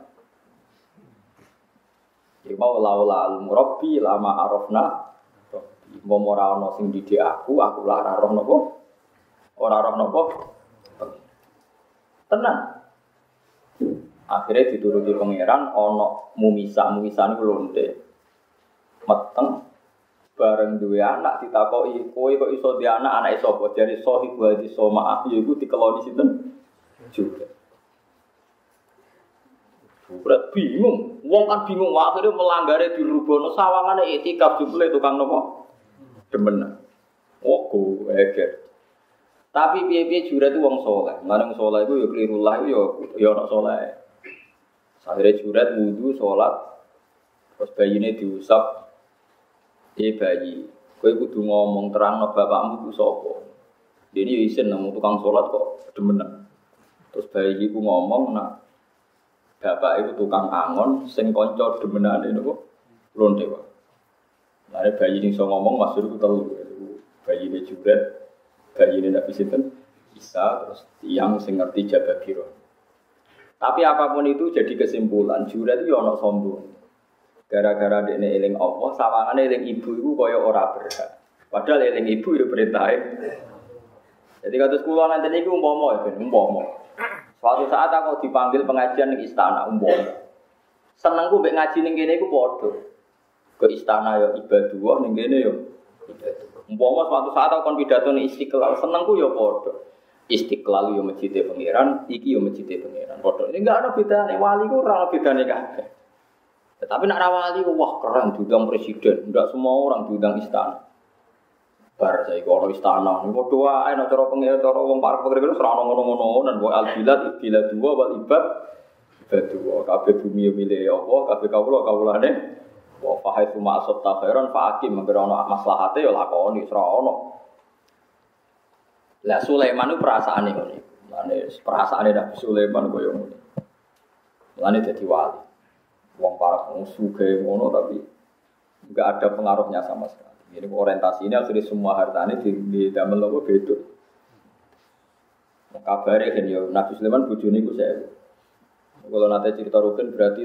Ya mau laula al murabbi lama arafna mau ora ana sing didik aku, aku lah ora roh? Ora roh? Tenang. Akhirnya dituruti pangeran ana mumisa, mumisa niku lonte. Meteng bareng dua anak ditakoki kowe kok iso di anak anak sapa jadi sohib wa di soma ya iku dikeloni sinten juga Berat bingung, wong kan bingung, akhirnya melanggar di rubono sawangane etikaf jumlah tukang nopo demen. Oh, gue eger. Tapi piye-piye jurat itu wong soleh. Mana wong soleh itu ya keliru lah, ya ya orang soleh. Akhirnya jurat wudhu, sholat, terus bayinya diusap, eh bayi, kue kudu ngomong terang no bapakmu itu sopo. Dia ini isin nemu tukang sholat kok demenan. Terus bayi itu ngomong, nak bapak itu tukang angon, sing konco demenan ini kok lonte kok. Lalu bayi ini so ngomong masuk itu telu. Bayi ini juga, bayi ini tidak bisa bisa terus tiang sing ngerti jaga kiro. Tapi apa pun itu jadi kesimpulan jurat itu ono sombong. Gara-gara dia eling Allah, sawangane eling ibu itu kaya ora berhak. Padahal eling ibu itu perintah. Jadi kata sekolah nanti ini umpomo ya, umpomo. Suatu saat aku dipanggil pengajian di istana umpomo. Senengku mbek ngaji ning kene iku padha ke istana ya ibadah ning kene ya. Umpama suatu saat aku kon pidato ning Istiqlal senengku ya padha. Istiqlal yo masjid pangeran, iki yo masjid pangeran. Padha ini enggak ada bedane wali ku ora ana bedane kabeh. Tetapi nak wali wah keren diundang presiden, enggak semua orang diundang istana. Bar saya kalau istana, ini kok doa, ayo cara pengen cara wong para pengen itu serana ngono-ngono, dan buat albilat, bilad dua, wal ibad, ibad dua, kafe bumi milik Allah, kafe kaulah kaulane, wah fahai cuma asot takhiran, fahakim menggerono maslahatnya ya lakoni, serana. Lah Sulaiman itu perasaan ini, ini perasaan ini Nabi Sulaiman yang ini, ini jadi wali, wong para pengusuh ngono tapi nggak ada pengaruhnya sama sekali. Ini orientasi ini akhirnya semua hartanya di, di damel apa beda. Kabarnya kan ya Nabi Sulaiman bujuni ku saya. Kalau nanti cerita rukun berarti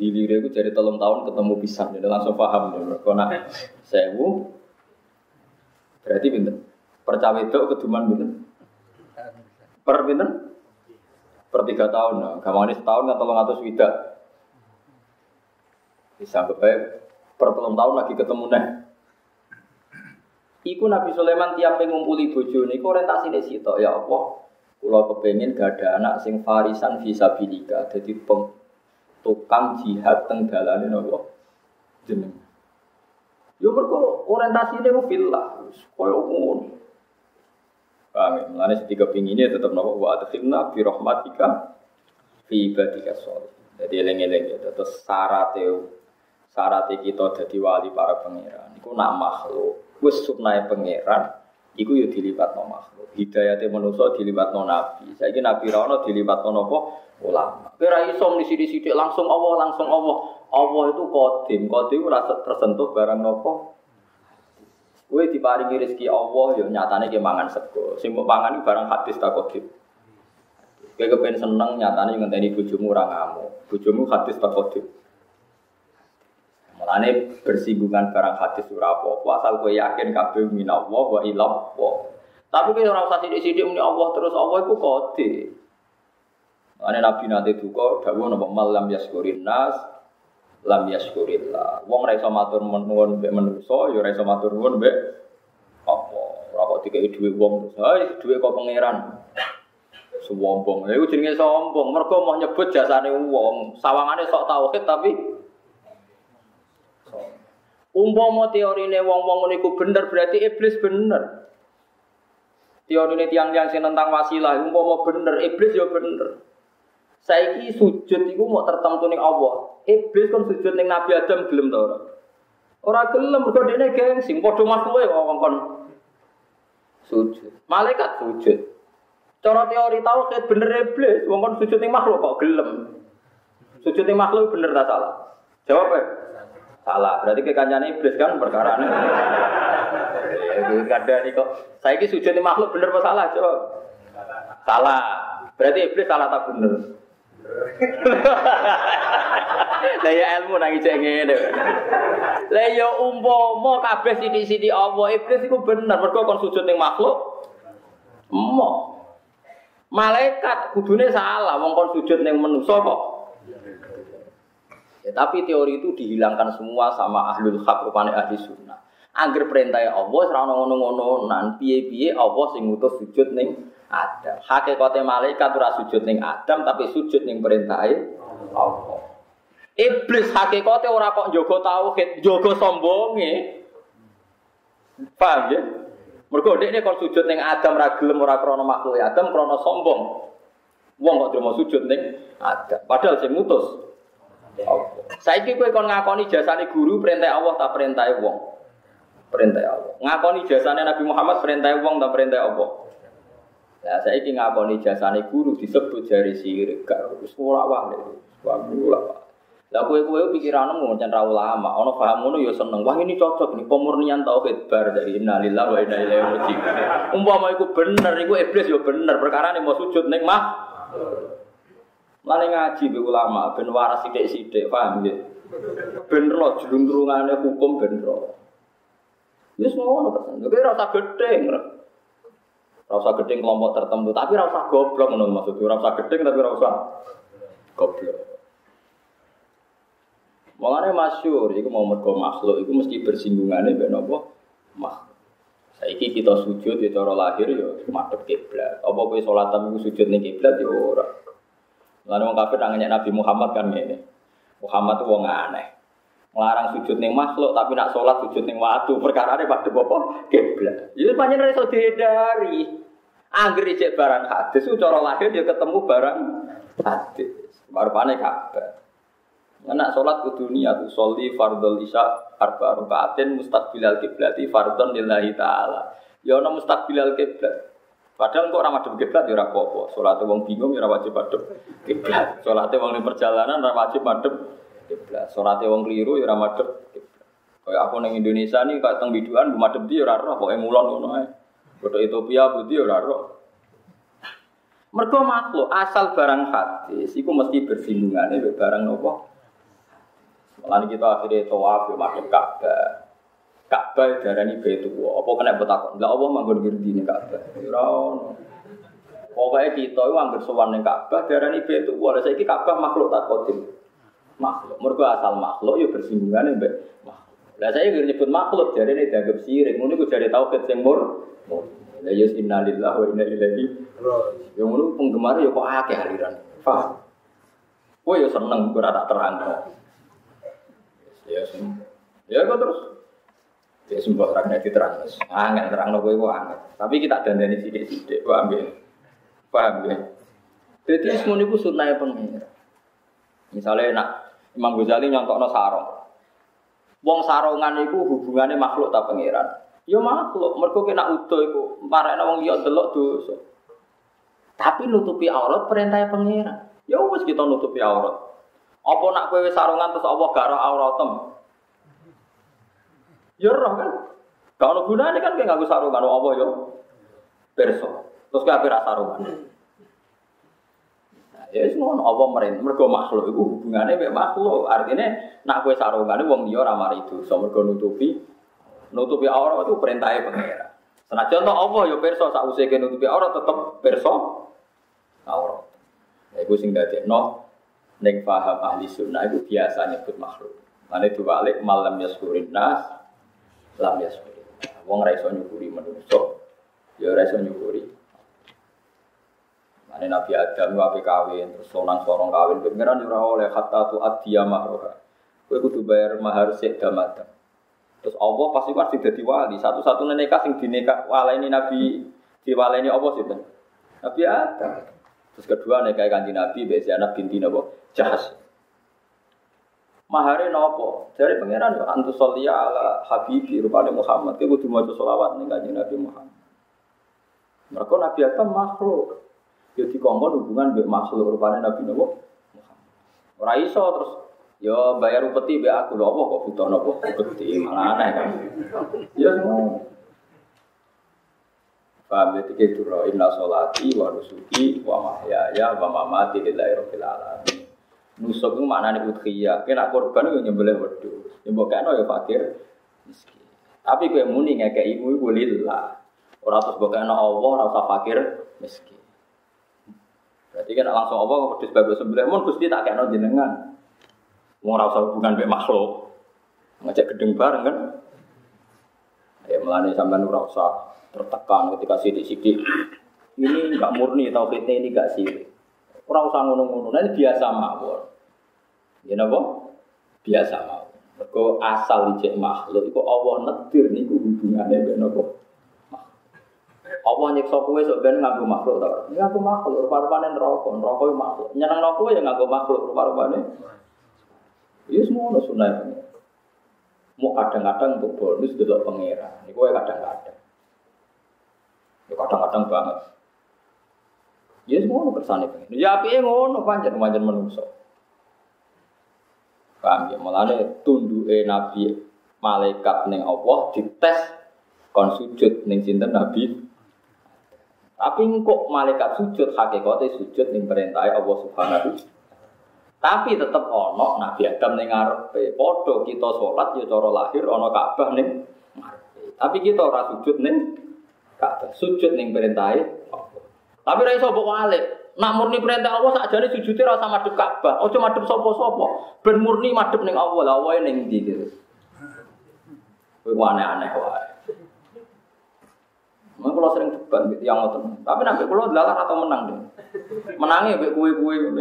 hilirnya itu jadi telung tahun ketemu pisang, jadi langsung paham ya. Kalau nak sewu berarti pinter. Percawe itu keduman pinter. Per pinter? Per tiga tahun, nah. Gamane setahun kan telung atus widak. Bisa kebaik per telung tahun lagi ketemu nih. Iku Nabi Sulaiman tiap ngumpuli bojo niku orientasine sitok ya Allah. Kula gak ada anak sing farisan fisabilika dadi peng tukang jihad teng dalane napa jeneng. Yo mergo orientasine ku fillah, koyo ngono. Paham ya? Mulane sing kepingine tetep napa wa adkhilna bi rahmatika fi ibadika sholih. Jadi eling-eling ya terus syarat syarat kita dadi wali para pangeran iku nak makhluk wis sunnahe pangeran iku yo no makhluk. Hidayate manusa no nabi. Saiki nabi ra ono no napa? Ulama. Kowe ra iso sithik-sithik langsung Allah, langsung Allah. Allah itu kodim, kodim ora tersentuh barang napa? Kowe diparingi rezeki Allah yo nyatane ki mangan sego. Sing mbok mangan barang hadis tak kodim. Kowe kepen seneng nyatane ngenteni bojomu ora ngamuk. Bojomu hadis tak kodim. Mulane bersinggungan barang hadis ora apa asal kowe yakin kabeh minallah wa ilallah. Tapi kowe ora usah sithik-sithik muni Allah terus Allah iku kode. Mulane Nabi nanti duka dawuh napa malam yaskurin nas lam yaskurillah. Wong ora iso matur nuwun mbek manusa ya ora iso matur nuwun mbek apa. Ora kok dikeki dhuwit wong terus, "Hai, dhuwit kok pangeran." Sombong. Lha iku jenenge sombong. Mergo mau nyebut jasane wong. Sawangane sok tauhid tapi Umpama teorine wong-wong niku bener berarti iblis bener. Teorine tiang-tiang sing tentang wasilah umpama bener, iblis ya bener. Saiki sujud iku mau tertentu ning Allah. Iblis kan sujud ning Nabi Adam gelem ta ora? Ora gelem mergo dene gengsi, padha makhluke kok kon sujud. Malaikat sujud. Cara teori tauhid bener iblis, wong kon sujud ning makhluk kok gelem. Sujud ning makhluk bener ta salah? Jawab ya. Salah, berarti kekancane iblis kan perkara ini. Kada nih kok. Saya ini sujud makhluk bener apa salah? Coba. Salah. Berarti iblis salah tak bener. Lah ya ilmu nang cek ngene. Lah ya umpama kabeh sithik-sithik Allah iblis iku bener mergo kon sujud ning makhluk. Mo. Malaikat kudune salah wong kon sujud ning manusa kok Ya, tapi teori itu dihilangkan semua sama ahlul hak rupane ahli sunnah. Angger perintah Allah serana ngono-ngono nan piye-piye Allah sing ngutus sujud ning Adam. Hakikate malaikat ora sujud ning Adam tapi sujud ning perintah Allah. Iblis hakikate ora kok njogo tauhid, njogo sombonge. Paham ya? Mergo dekne kon sujud ning Adam ra gelem ora krana makhluk Adam krana sombong. Wong kok mau sujud ning Adam. Padahal sing ngutus Saiki kowe kon ngakoni jasane guru perintah Allah tak perintah wong. Perintah Allah. Ngakoni jasane Nabi Muhammad perintah wong tak perintah Allah. Ya saiki ngakoni jasane guru disebut jari sirik gak wis ora wae. Wah. Lah kowe-kowe pikiranmu macam ra ulama, ana paham ngono ya seneng. Wah ini cocok nih pemurnian tauhid bar dari innalillahi wa inna ilaihi raji'un. Umpama iku bener, iku iblis ya bener, perkara nih mau sujud ning mah. Lane ngaji be ulama ben waras sithik-sithik, paham ya? Ben ro jluntrungane hukum ben ro. Wis ngono kan. Kowe ora usah gedeng. Ora usah gedeng kelompok tertentu, tapi ora usah goblok ngono maksud ora usah gedeng tapi ora usah goblok. Mulane masyhur iku mau mergo makhluk iku mesti bersinggungane mbek napa? Makhluk. Saiki kita sujud ya cara lahir ya madhep kiblat. Apa kowe salat tapi sujud ning kiblat ya ora. Lalu wong kafir nanya Nabi Muhammad kan ngene. Muhammad itu wong aneh. Ngelarang sujud ning makhluk tapi nak sholat sujud ning watu. Perkara ini pada apa? Kiblat. Jadi panjang iso dihindari. Angger cek barang hadis cara lahir dia ketemu barang hadis. Baru panik kabar. Anak sholat ke dunia tuh soli fardol isya arba rukaatin mustaqbilal kiblati fardon lillahi taala. Ya mustaqbilal kiblat. Padahal kok ramah madhep kiblat ya ora apa-apa. Wong bingung ya wajib madhep kiblat. Salate wong perjalanan ora wajib madhep kiblat. Salate wong keliru ya ora madhep kiblat. Aku ning Indonesia nih kayak teng biduan madhep di ya ora roh, pokoke mulon ngono ae. Ethiopia budi ya ora roh. Mergo makhluk asal barang hadis iku mesti bersinggungan barang nopo Lalu kita akhirnya tawaf ya madhep Ka'bah. Ka'bah darani Baitullah. Apa kena betakon? Lah Allah manggon ngerti ning Ka'bah. Ora ono. Pokoke kita iku anggere sowan ning Ka'bah darani Baitullah. Lah saiki Ka'bah makhluk tak kodim. Makhluk. Mergo asal makhluk ya bersinggungan mbek makhluk. Lah saya nggak nyebut makhluk ini dianggap sirik. Muni ku jadi tauhid sing mur. Lah yes innalillahi wa inna ilaihi raji'un. Yang ngono penggemar ya kok akeh aliran. Paham? Kowe ya seneng ora tak terang. Ya, ya kok terus ya sembah orang nanti terang angin terang nopo itu angin. Tapi kita dandani sidik-sidik, paham ya? Paham ya? Jadi semua itu sunnah pengira. Misalnya nak Imam Ghazali nyontok no sarong. Wong sarongan itu hubungannya makhluk tak pengiran. Ya makhluk, mereka kena utuh itu. Marahnya wong liya delok dosa. Tapi nutupi aurat perintah pengiran. Ya wis kita nutupi aurat. Apa nak kowe sarungan terus Allah gak roh auratem? Ya roh kan. Gak ono gunane kan kowe nganggo sarungan apa ya? Perso. Terus kowe ape sarungan? Nah, ya wis ngono apa merintah mergo makhluk iku hubungane mek makhluk. Artinya nak kowe sarungane wong liya ora mari dosa mergo nutupi nutupi aurat itu perintahnya pangeran. Senajan to apa ya perso sak usike nutupi aurat tetep perso aurat. Ya iku sing dadekno Neng paham ahli sunnah itu biasa nyebut makhluk. Mana balik malam yaskurin nas, lam yaskurin. Wong raiso nyukuri menungso, ya raiso nyukuri. Mana Nabi Adam wape kawin, terus sonang sorong kawin, pengiran ora oleh kata tu adia mahroha. Kue kudu bayar mahar sik damadam. Terus Allah pasti kan sing dadi wali. Satu-satunya nikah sing dinekah ini Nabi ini Allah sih Nabi Adam. Terus kedua nikah kanji Nabi biasa anak binti Nabi Jahas. Mahare nopo? Dari pangeran yo antu solia ala habibi rupane Muhammad. Kowe kudu maca selawat ning Nabi Muhammad. Mereka Nabi Adam makhluk. Yo dikongkon hubungan mbek makhluk rupane Nabi Muhammad. Ora iso terus yo bayar upeti mbek aku apa kok butuh nopo upeti malah aneh kan. Ya semua. Paham ya tiga duro inna solati wa nusuki wa mahyaya wa mamati lillahi rabbil alamin. Nusuk itu maknanya udhiyah. Kena korban itu nyembelih wedhus. Nyembok kena ya fakir miskin. Tapi kowe muni ngekek ibu ibu lillah. Ora terus mbok kena Allah ora usah fakir miskin. Berarti kan langsung Allah wedhus babe sembelih mun Gusti tak kena jenengan. Wong ora usah hubungan mek makhluk. Ngajak gedeng bareng kan. Ya melani sampean ora usah tertekan ketika sidik-sidik. Ini enggak murni tauhidnya ini enggak sirik. Ora usah ngono-ngono, ini biasa mawon. Ya napa? Biasa mawon. Mergo asal ijek makhluk iku Allah nedir niku hubungane mbek napa? Allah nyiksa kowe sok ben nganggo makhluk ta. Nganggo makhluk rupa-rupane neraka, neraka yo makhluk. Nyeneng kowe ya nganggo makhluk rupa-rupane. Ya semua sunah. Mau kadang-kadang untuk bonus delok pangeran. Niku kadang-kadang. Ya kadang-kadang banget. Ya semua kersane pengen. Ya api ngono panjang panjang menungso. Paham ya? Mulane tunduke Nabi malaikat ning Allah dites kon sujud ning sinten Nabi. Tapi kok malaikat sujud hakikate sujud ning perintah Allah Subhanahu tapi tetap ono Nabi Adam ning ngarepe. Padha kita sholat ya cara lahir ono Ka'bah ning. Tapi kita ora sujud ning Ka'bah. Sujud ning perintah tapi ra iso mbok. Nak murni perintah Allah sakjane sujute ra usah madhep Ka'bah. Aja madhep sapa-sapa. Ben murni madhep ning Allah. Lah wae ning ndi gitu. Kowe aneh-aneh wae. Mungkin kalau sering debat gitu yang ngotot. Tapi nanti kalau dalar atau menang deh. Menangnya be kue-kue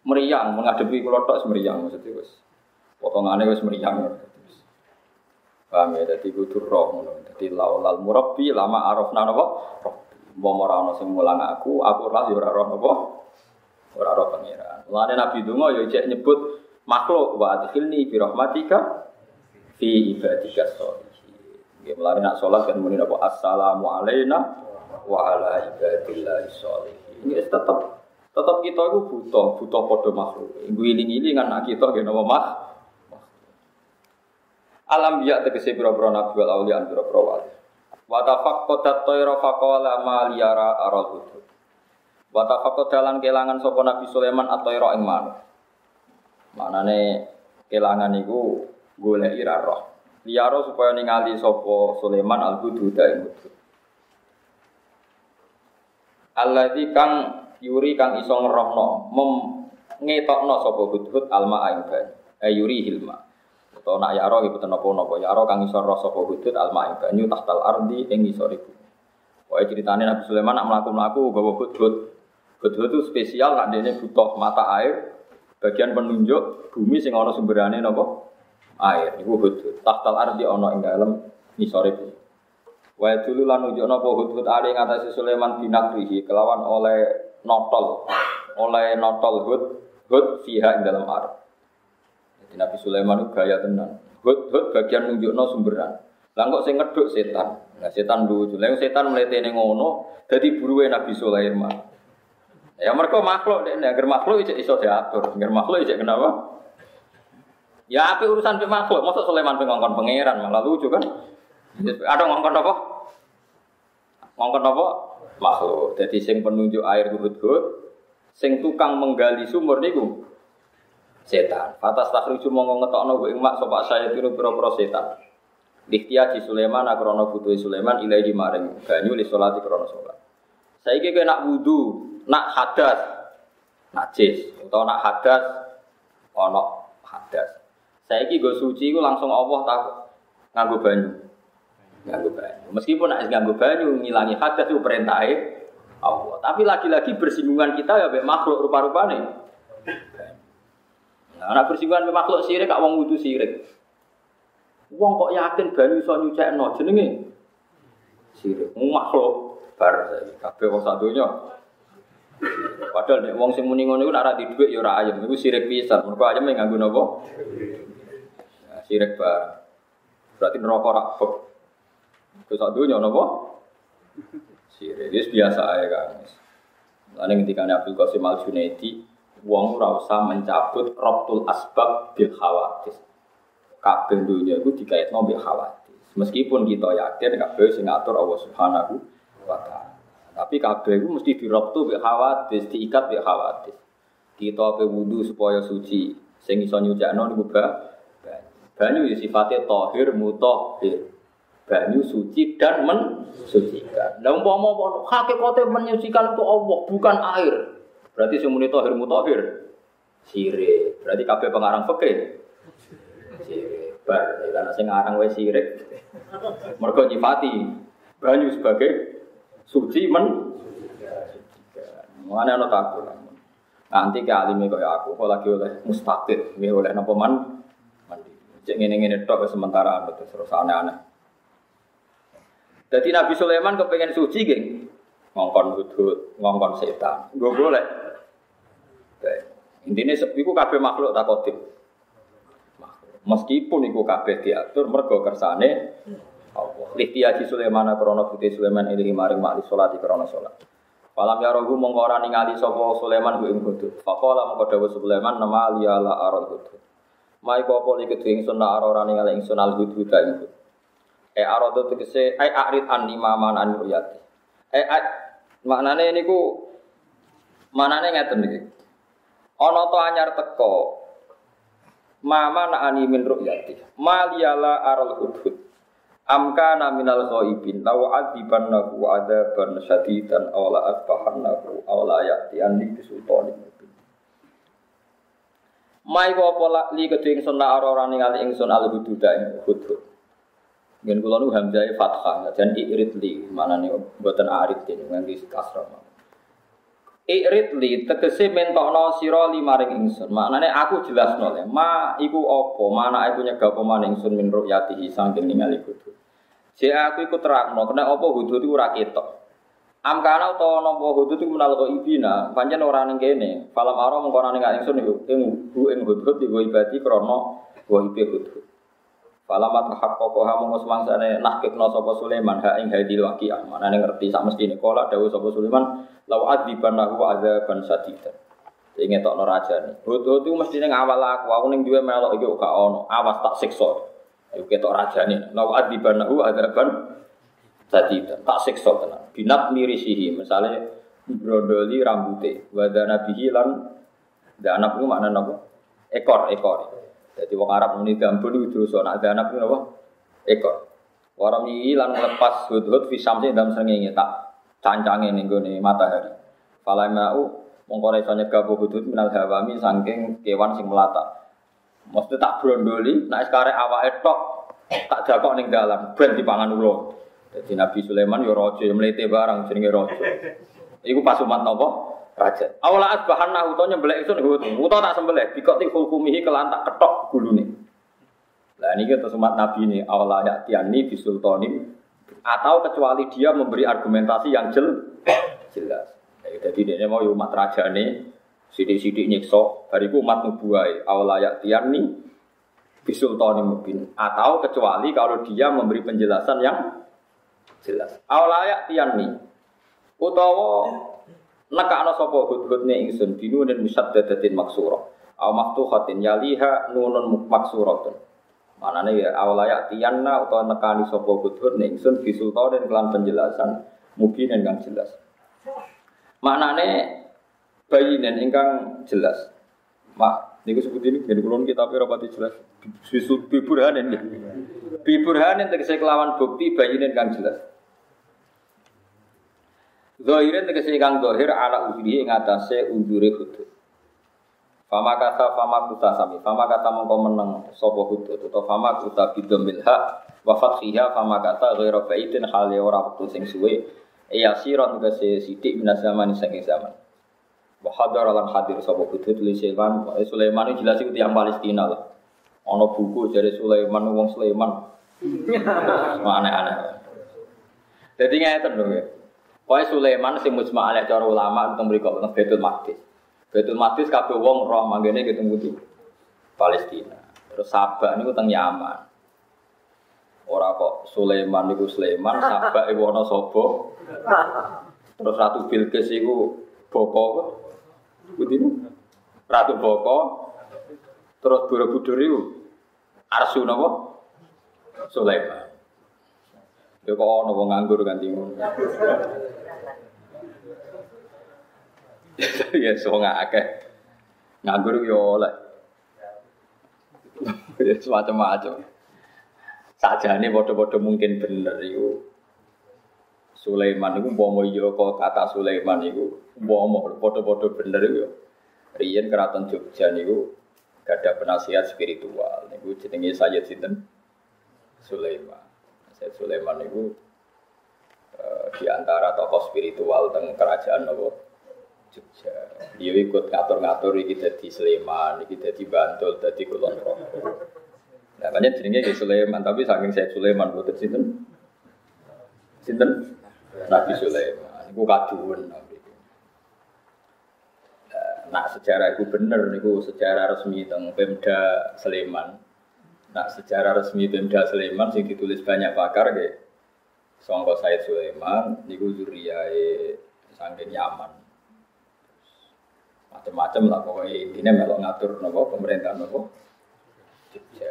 meriang menghadapi kalau tok semeriang maksudnya wes. Potongannya wes meriang. Paham ya? Jadi kudu roh Jadi laulal murabbi lama arafna napa? Roh. Mau ora ana sing mulang aku, aku ora ya ora roh napa? Ora roh pangeran. Mulane Nabi Dungo ya cek nyebut makhluk wa adkhilni bi rahmatika fi ibadika sholihin. Nggih mulane nak salat kan muni napa assalamu alaina wa ala ibadillah sholihin. Ini tetap tetap kita itu butuh butuh podo makhluk. Ibu iling-iling kan kita nggih napa mah Alam biya tegese pira-pira nabi wal auliya pira-pira wali. Wa tafaqqadat tayra faqala ma liyara aral hudud. Wa tafaqqadalan kelangan sapa Nabi Sulaiman at-tayra ing manuk. Manane kelangan iku goleki ra roh. Supaya ningali sapa Sulaiman al-hudud ing hudud. Alladzi kang yuri kang iso ngerohno mem ngetokno sapa hudhud alma ing banyu. Ayuri hilma. Atau nak yaro ibu tenopo nopo yaro kang isor rasa hudud alma ing banyu tahtal ardi ing isor ibu. Wah ceritanya Nabi Sulaiman nak melaku melaku bawa hudud. Hudud itu spesial nak dia butuh mata air. Bagian penunjuk bumi sing ono sumberane nopo air. Ibu hudud. Tahtal ardi ono ing dalam isor ibu. Wa dulu lan nunjukno apa hudud ali ngatasi Sulaiman binakrihi kelawan oleh notol oleh notol hud hud fiha ing dalam arep. Jadi Nabi Sulaiman itu gaya tenan. Hud hud bagian nunjukno sumberan. Lah kok sing ngeduk setan. Nah setan lucu. Lah setan mletene ngono dadi buruwe Nabi Sulaiman. Ya mereka makhluk deh, agar makhluk itu iso diatur, agar makhluk itu kenapa? Ya apa urusan pe makhluk, masa Sulaiman pe ngongkon pangeran malah lucu kan? Ada ngongkon apa? Ngongkon apa? Makhluk. Jadi sing penunjuk air hud-hud, sing tukang menggali sumur niku setan. Fatas takhriju mongko ngetokno ing mak sapa saya tiru pira-pira setan. Diktia di Sulaiman akrono butuh Sulaiman ilahi maring banyu li salati krono salat. Saiki kowe nak wudu, nak hadas, najis atau nak hadas ana hadas. Saiki go suci iku langsung Allah tak nganggo banyu. Nganggo banyu. Meskipun nak nganggo banyu ngilangi hadas itu perintahnya Allah. Tapi lagi-lagi bersinggungan kita ya makhluk rupa-rupane. Nah, anak bersinggungan sama makhluk sirik, kak wong wudu sirik. Wong kok yakin banyu iso nyucekno jenenge sirik. Makhluk bar kabeh wong sadonya. Padahal nek wong sing muni ngono iku nek ora dhuwit ya ora ayem, iku sirik pisan. Mergo ayem nganggo napa? Ya, sirik bar. Berarti neraka ora bek. Ku sadonya napa? Sirik. Wis biasa ae kan. Lalu ketika Abdul Qasim Al Junaidi, wong ora usah mencabut robtul asbab bil khawatir. Kabeh dunia itu dikaitno bil khawatir. Meskipun kita yakin kabeh sing ngatur Allah Subhanahu wa taala. Tapi kabeh itu mesti dirobtu bil khawatir, diikat bil khawatir. Kita pe wudu supaya suci, sing iso nyucakno niku ba banyu ya sifatnya tohir mutahhir. Banyu suci dan mensucikan. Lah umpama hakikate menyucikan itu Allah bukan air. Berarti semuni tohir mutahhir. Sirik. Berarti kabeh pengarang fikih. Sirik. Bar ya karena sing ngarang wae sirik. Mergo nyifati banyu sebagai suci men Mengenai ana takut. Nanti ke alime kaya aku, kok lagi oleh mustaqil, nggih oleh napa man mandi. Cek ngene-ngene tok sementara terus aneh-aneh. Jadi Nabi Sulaiman kepengen suci geng, ngongkon hudud, ngongkon setan. Gue boleh. Intinya iku kabeh makhluk tak kodim. Meskipun iku kabeh diatur mergo kersane Allah. Lihtiyaji Sulaiman krana putih Sulaiman ini maring makli salat krana salat. Falam ya rohu mongko ora ningali Sulaiman ku ing hudud. Faqala mongko Sulaiman nama liya la hudud. Mai apa iki ingsun ora ora ningali ingsun al hudud ing hudud. E arado tegese ai arid an limaman an ruyati. E maknane niku manane ngeten iki. Ana to anyar teko Mama na ani min ru'yati. Maliyala aral hudhud. Amka naminal ghaibin law adibannahu adaban syadidan aw la asbahannahu aw la ya'tiyanni bisultanin mubin. Mai wa pola li kedhe ingsun la ora ningali ingsun al hududa ing hudud. Ngen kula nu hamzah fathah dan iridli mana nih buatan arid ini nganti kasroh. Iridli tegese mentokno sira limaring ingsun. Maknane aku jelas le. Ma iku apa? Mana aku nyegah apa maning ingsun min ru'yatihi saking ningali hudud. Jek aku iku terangno kena apa hudud iku ora ketok. Am kana utawa napa hudud iku menal ibina, pancen ora ning kene. Falam aro mengko ning ingsun iku ing ing hudud iku ibadi krana wa ibe hudud. Falamat haqqaqaha mongko semangsane nahkikna sapa Sulaiman ha ing hadil waqiah. Manane ngerti sak mestine kala dawuh sapa Sulaiman lau adziban lahu adzaban sadidan. Sing ngetokno rajane. Hut-hut iku mestine ngawal aku, aku ning duwe melok iki gak ono. Awas tak siksa. Iku ketok rajane. Lau adziban lahu adzaban sadidan. Tak siksa tenan. Binat mirisihi, misale brondoli rambute, wadana bihi lan danap iku maknane apa? Ekor, ekor. Jadi wong Arab muni gambun itu dosa, nak anak itu? Ekor. Orang ini lan melepas hud-hud fi samsi dalam sengenge tak cancange ning gone matahari. Fala mau mongko iso nyegah hud-hud minal hawami saking kewan sing melata. Mesti tak brondoli, nek sekarang awake tok tak jakok ning dalam ben dipangan ulo. Jadi Nabi Sulaiman yo raja mlete barang jenenge raja. Iku pas umat napa? raja. Awala asbahan nah utonya nyembelih itu nih uto tak sembelih, dikoti hukumihi kelan tak ketok nih. Lah ini kita umat Nabi ini awala ya tiani bisultonim atau kecuali dia memberi argumentasi yang jel, jelas. jadi dia mau umat raja nih sidik-sidik nyekso, bariku umat nubuai awala ya tiani bisultonim mungkin atau kecuali kalau dia memberi penjelasan yang jelas. Awala ya tiani utawa Nakakno sapa hudhudne ingsun binunin musaddadatin maksura. Aw maftuhatin yaliha nunun maksuratun. Manane ya awalaya tiyanna utawa nekani sapa hudhudne ingsun dan kelan penjelasan mungkin kang jelas. Maknane bayinen ingkang jelas. Mak niku sebut ini jadi kulon kita rapati jelas. Bisul biburhanen. Biburhanen tegese kelawan bukti bayinen kang jelas. Zahirin tegese kang zahir ala ujuri ing atase hudud. Fama kata fama kuta sami, fama kata mongko meneng sapa hudud utawa fama kuta bidomil hak wa fathiha fama kata ghairu baitin hale ora wektu sing suwe ya siron tegese sithik minas zaman sing zaman. Wa hadar lan hadir sapa hudud li Sulaiman, Sulaiman itu jelas itu yang Palestina lah. Ono buku dari Sulaiman wong Sulaiman. Aneh-aneh. Jadi ngeten lho ya. Pokoknya Sulaiman sing mujma alaih cara ulama tentang mriku tentang Betul Maqdis. Betul Maqdis kabeh wong roh manggene ketemu di Palestina. Terus Sabak niku teng Yaman. Ora kok Sulaiman niku Sulaiman, Sabak iku ana sapa? Terus Ratu Bilqis iku boko Budi Ratu Boko. Terus Borobudur iku Arsu napa? Sulaiman. Ya kok ana nganggur ganti. ya so nggak akeh. Nganggur yo oleh ya semacam-macam. Saja ini bodoh-bodoh mungkin bener itu Sulaiman itu mau yo kok kata Sulaiman itu mau bodoh-bodoh bener itu Rian keraton Jogja niku gak ada penasihat spiritual. Niku jenenge Sayyid Sinten? Sulaiman. Sayyid Sulaiman itu uh, di antara tokoh spiritual teng kerajaan nopo Jogja. Dia ikut ngatur-ngatur iki dadi Sleman, iki dadi Bantul, dadi Kulon Progo. Nah, banyak jenenge ke Sulaiman, tapi saking saya Sulaiman boten sinten? Sinten? Nabi Sulaiman. Iku kaduwen Nah, sejarah itu bener niku sejarah resmi tentang Pemda Sleman. Nah, sejarah resmi Pemda Sleman sing ditulis banyak pakar ke Songko Said Sulaiman niku zuriyae saking Yaman macam-macam lah pokoknya intinya melok ngatur nopo pemerintah nopo Jogja.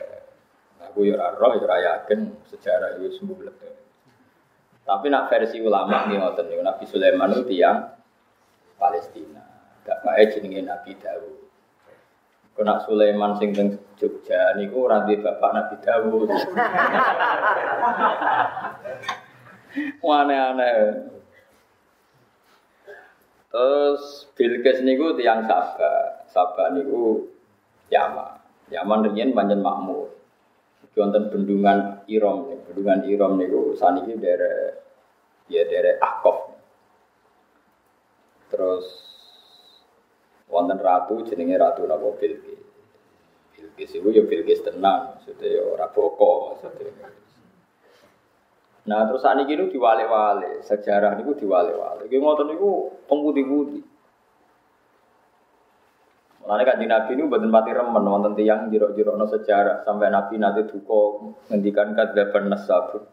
Aku ya roh ya yakin sejarah itu sembuh lebih. Tapi nak versi ulama nih ngoten nih Nabi Sulaiman itu tiang Palestina. Kayak jenenge Nabi Dawud. Kena Sulaiman sing teng Jogja niku ora bapak Nabi Dawud. Aneh-aneh. Terus Bilqis niku tiang Sabah. Sabah niku Yaman. Yaman riyen panjen makmur. Wonten bendungan Irom, bendungan Irom niku saniki daerah ya daerah Akof. Terus wonten ratu jenenge Ratu napa Bilqis. Bilqis iku ya Bilqis tenan, maksudnya ya ora boko maksudnya. Nah terus saat ini diwale-wale, sejarah niku diwale-wale. Iki ngoten niku pengputih-putih. Mulane kan Nabi ini buatan mati remen wonten tiyang jiro-jiro no sejarah sampai Nabi nanti duko ngendikan kadzdzab nasab.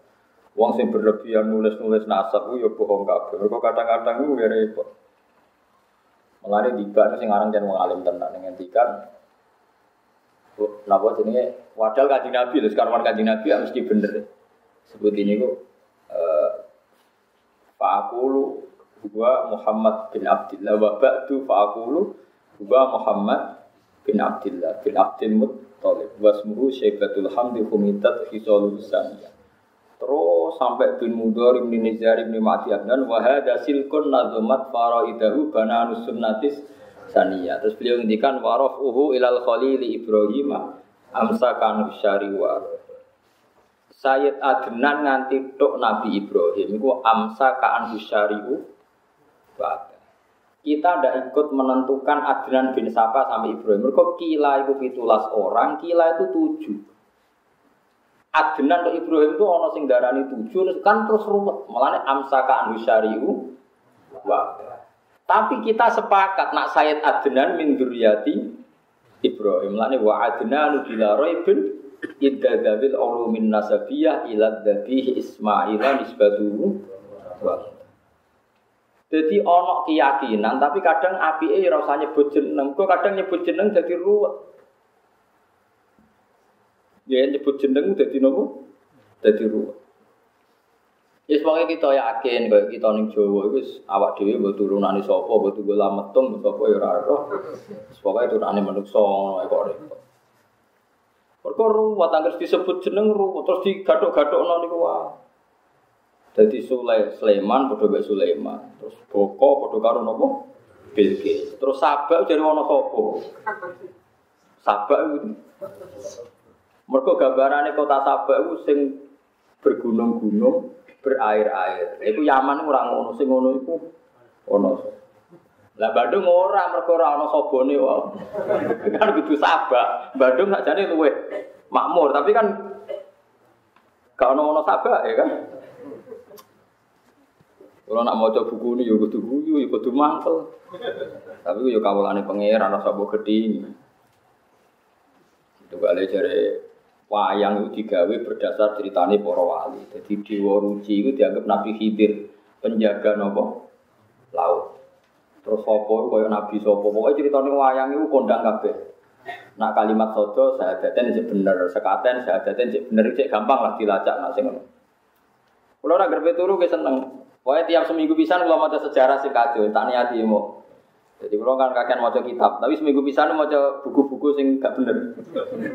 Wong sing berlebihan nulis-nulis nasab ku ya bohong kabeh. Mergo kadang-kadang ku ya repot. Mulane tiba sing aran jan wong alim tenan ngendikan napa jenenge wadal kanjeng Nabi lho sekarang kanjeng Nabi ya mesti bener. Sebut ini kok huwa Muhammad bin Abdullah wa ba'du fa'akulu Huwa Muhammad bin Abdullah bin Abdul Muttalib. Wasmuhu Syaibatul Hamdi Humidat Hisalul Saniyah Terus sampai bin Mudhar bin Nizar bin Ma'di Abnan Wahada silkun nazumat faraidahu bananus sunnatis saniyah. Terus beliau ngendikan uhu ilal khalili Ibrahim amsakan syari war Sayyid Adnan nganti tok Nabi Ibrahim Iku amsa ka'an syari'u kita tidak ikut menentukan Adnan bin Sapa sampai Ibrahim. Mereka kila itu pitulas orang, kila itu tujuh. Adnan ke Ibrahim itu ono sing darani tujuh, kan terus ruwet. Malah amsaka anu syariu. Wah. Tapi kita sepakat nak Sayyid Adnan min duriyati Ibrahim. Lani wa Adnan bila raibin idza dzabil ulumin nasabiyah ila dzabih Ismail nisbatuhu jadi ono keyakinan, tapi kadang api eh rasanya nyebut jeneng. Kok kadang nyebut jeneng jadi ruwet. Ya nyebut jeneng jadi nopo? Jadi ruwet. Ya sebagai kita yakin kalau kita ning Jawa itu awak dhewe mbok turunane sapa, mbok tunggu lametung sapa ya ora roh. Pokoke turunane manungsa ngono kok repot. Kok ruwet anggere disebut jeneng ruwet terus digathuk-gathukno niku wae. Jadi Sulai Sulaiman padha mek Sulaiman. Terus Boko padha karo napa? Bilqis. Terus Sabak jadi ana sapa? Sabak itu. Mergo gambarane kota Sabak itu sing bergunung-gunung, berair-air. Iku Yaman ora ngono, sing ngono iku ono. Lah Bandung ora mergo ora ana sabone wae. kan kudu Sabak. Bandung sakjane luwe makmur, tapi kan gak ono ono Sabak ya kan. Kalau nak mau coba buku ini, ya kudu guyu, ya kudu mangkel. Tapi ya kawulane pangeran rasa mbok gedhi. Itu balik dari wayang itu digawe berdasar ceritanya para wali. Jadi Dewa Ruci itu dianggap Nabi Khidir penjaga nopo laut. Terus sopo kaya Nabi sopo, pokoknya ceritanya wayang itu kondang kabeh. Nak kalimat sodo saya daten sih bener, sekaten saya daten sih bener, cek gampang lah dilacak nak sing Kalau orang gerbe turu seneng, Pokoknya tiap seminggu pisan kalau mau sejarah sih kacau, tak niati mau. Jadi kalau kan kakek mau kitab, tapi seminggu pisan mau buku-buku sing gak bener.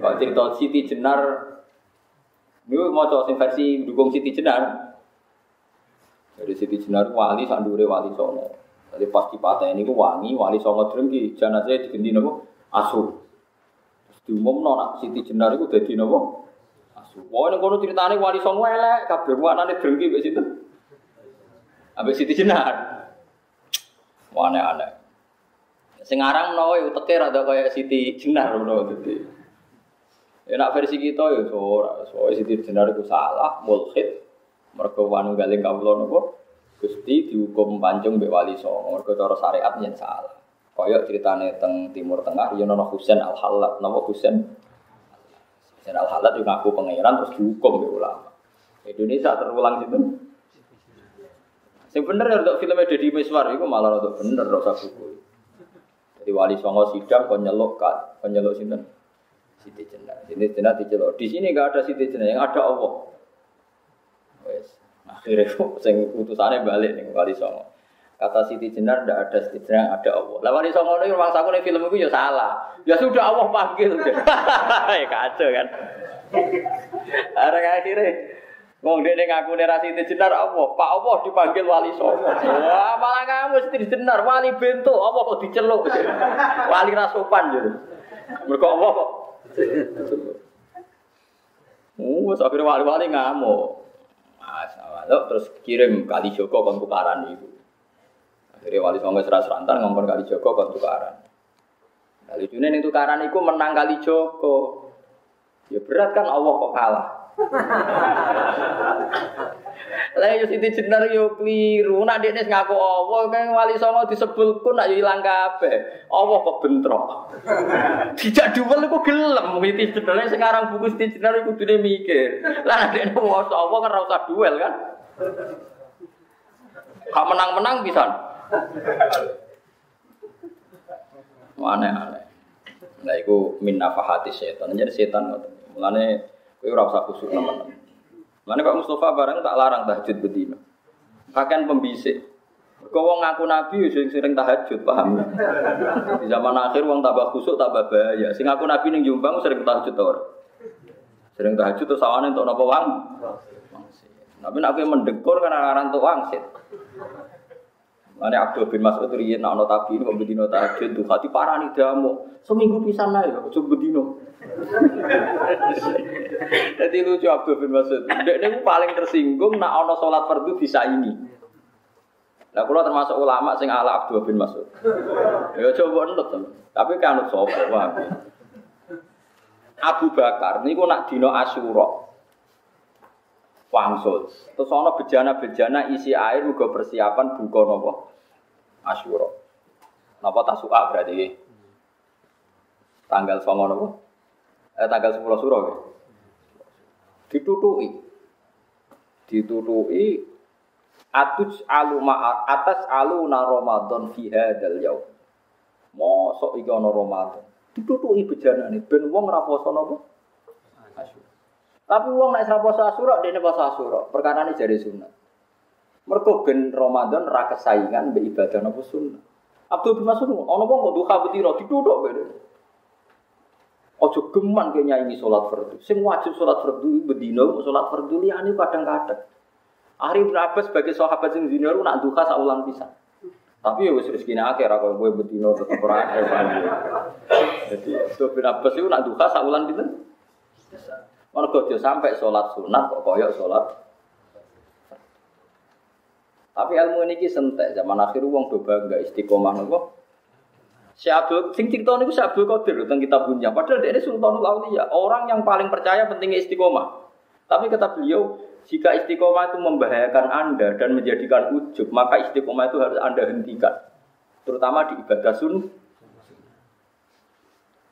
Kalau cerita Siti Jenar, ini mau sing versi dukung Siti Jenar. Jadi Siti Jenar wali sandure wali songo. Jadi pas patah ini ku wangi, wali songo drengki, jangan aja diganti nopo asu. Diumum nona Siti Jenar itu jadi nopo asu. Pokoknya kalau ceritanya wali songo elek, kabeh wanane drengki begitu. situ. Ambek Siti Jenar. Aneh-aneh. Sing aran menawa yo teke rada kaya Siti Jenar menawa dadi. Ya nak versi kita ya ora, soalnya Siti Jenar itu salah, mulhid. Mergo wanu galing kawula napa? Gusti dihukum pancung mbek wali songo. Mergo cara syariat yen salah. Kaya ceritane teng Timur Tengah ya ana Husain Al Halat, napa Husain? Husain Al Halat juga ngaku pangeran terus dihukum mbek ulama. Indonesia terulang gitu. Yang bener ya untuk filmnya Deddy Miswar itu malah untuk bener rasa buku. Jadi wali songo sidang penyelok kan, penyelok sinten. Siti Jenar, Siti Jenar dicelok. Di sini nggak ada Siti Jenar, yang ada Allah. Wes, akhirnya sing utusannya balik nih wali songo. Kata Siti Jenar tidak ada Siti Jenar, ada Allah. Lah wali songo ini rumah saku nih film itu ya salah. Ya sudah Allah panggil. ya kacau kan. Akhirnya akhirnya Wong dene ngaku nerasi itu jenar apa? Pak Allah dipanggil wali songo. Wah, malah kamu mesti jenar wali bento apa kok diceluk. Wali rasupan jadi. Mergo Allah kok. Uh, akhirnya wali-wali ngamuk. Masalah, terus kirim kali Joko kon tukaran itu. Akhirnya wali songo seras rantan ngomong kali Joko kon tukaran. Kali Junen itu tukaran menang kali Joko. Ya berat kan Allah kok kalah. Lah yo Siti Jenar yo kliru. Nak dekne ngaku Allah kan wali songo disebulku nak yo ilang kabeh. Allah kok bentrok. Dijak duwel iku gelem Siti Jenar sekarang buku Siti Jenar iku kudune mikir. Lah nak dekne waca Allah kan ora usah duel kan. Kak menang-menang bisa. Aneh-aneh. Nah, itu min nafahati setan. Jadi setan Mulane kowe ora usah khusuk teman-teman. Mulane Pak Mustafa bareng tak larang tahajud bedino. Kakean pembisik. Kau wong ngaku nabi sing sering tahajud, paham? Di zaman akhir wong tambah khusuk tambah bahaya. Sing ngaku nabi ning Jombang sering tahajud tor. Sering tahajud terus sawane untuk napa wang? Tapi nek kowe mendekur kan aran untuk wangsit. Mane Abdul bin Mas'ud riyen nek ana tabi kok bedino tahajud tuh hati parani damu. Seminggu pisan kok coba bedino. Jadi lucu Abdul bin Mas'ud. Dek niku paling tersinggung nak ana salat fardu bisa ini. Nah, kalau termasuk ulama sing ala Abdul bin Mas'ud. Ya coba nurut Tapi kan sapa wae. Abu Bakar niku nak dino Asyura. Wangsul. Terus ana bejana-bejana isi air juga persiapan buka napa? Asyura. Napa tasu'a berarti? Tanggal 9 napa? Eh tanggal 10 suro ya. Ditutuki. Ditutuki atus alu ma atas alu na Ramadan fi hadzal yaum. Mosok iki ana Ramadan. Ditutuki bejanane ben wong ora poso napa? Asyura. Tapi wong nek ora poso Asyura dene poso Asyura. Perkara ini jari sunat. Mergo ben Ramadan ra kesaingan mbek ibadah napa sunnah. Abdul bin Mas'ud ana wong kok duha betira dituthuk beda. Ojo geman ke nyanyi sholat fardu. Sing wajib sholat fardu bedino sholat fardu liyane kadang-kadang. Ari bin Abbas sebagai sahabat sing zinar nak duha saulan pisan. Tapi ya wis rezekine akeh ra kowe bedino tetep ora Jadi Abdul bin Abbas itu nak duha saulan pinten? Mergo dia sampai sholat sunat kok koyok sholat tapi ilmu ini sentek zaman akhir uang doba enggak istiqomah nopo. Si Abdul, sing cerita niku si Abdul Qadir tentang kita punya. Padahal dia ini Sultanul Auliya, orang yang paling percaya pentingnya istiqomah. Tapi kata beliau, jika istiqomah itu membahayakan Anda dan menjadikan ujub, maka istiqomah itu harus Anda hentikan. Terutama di ibadah sun.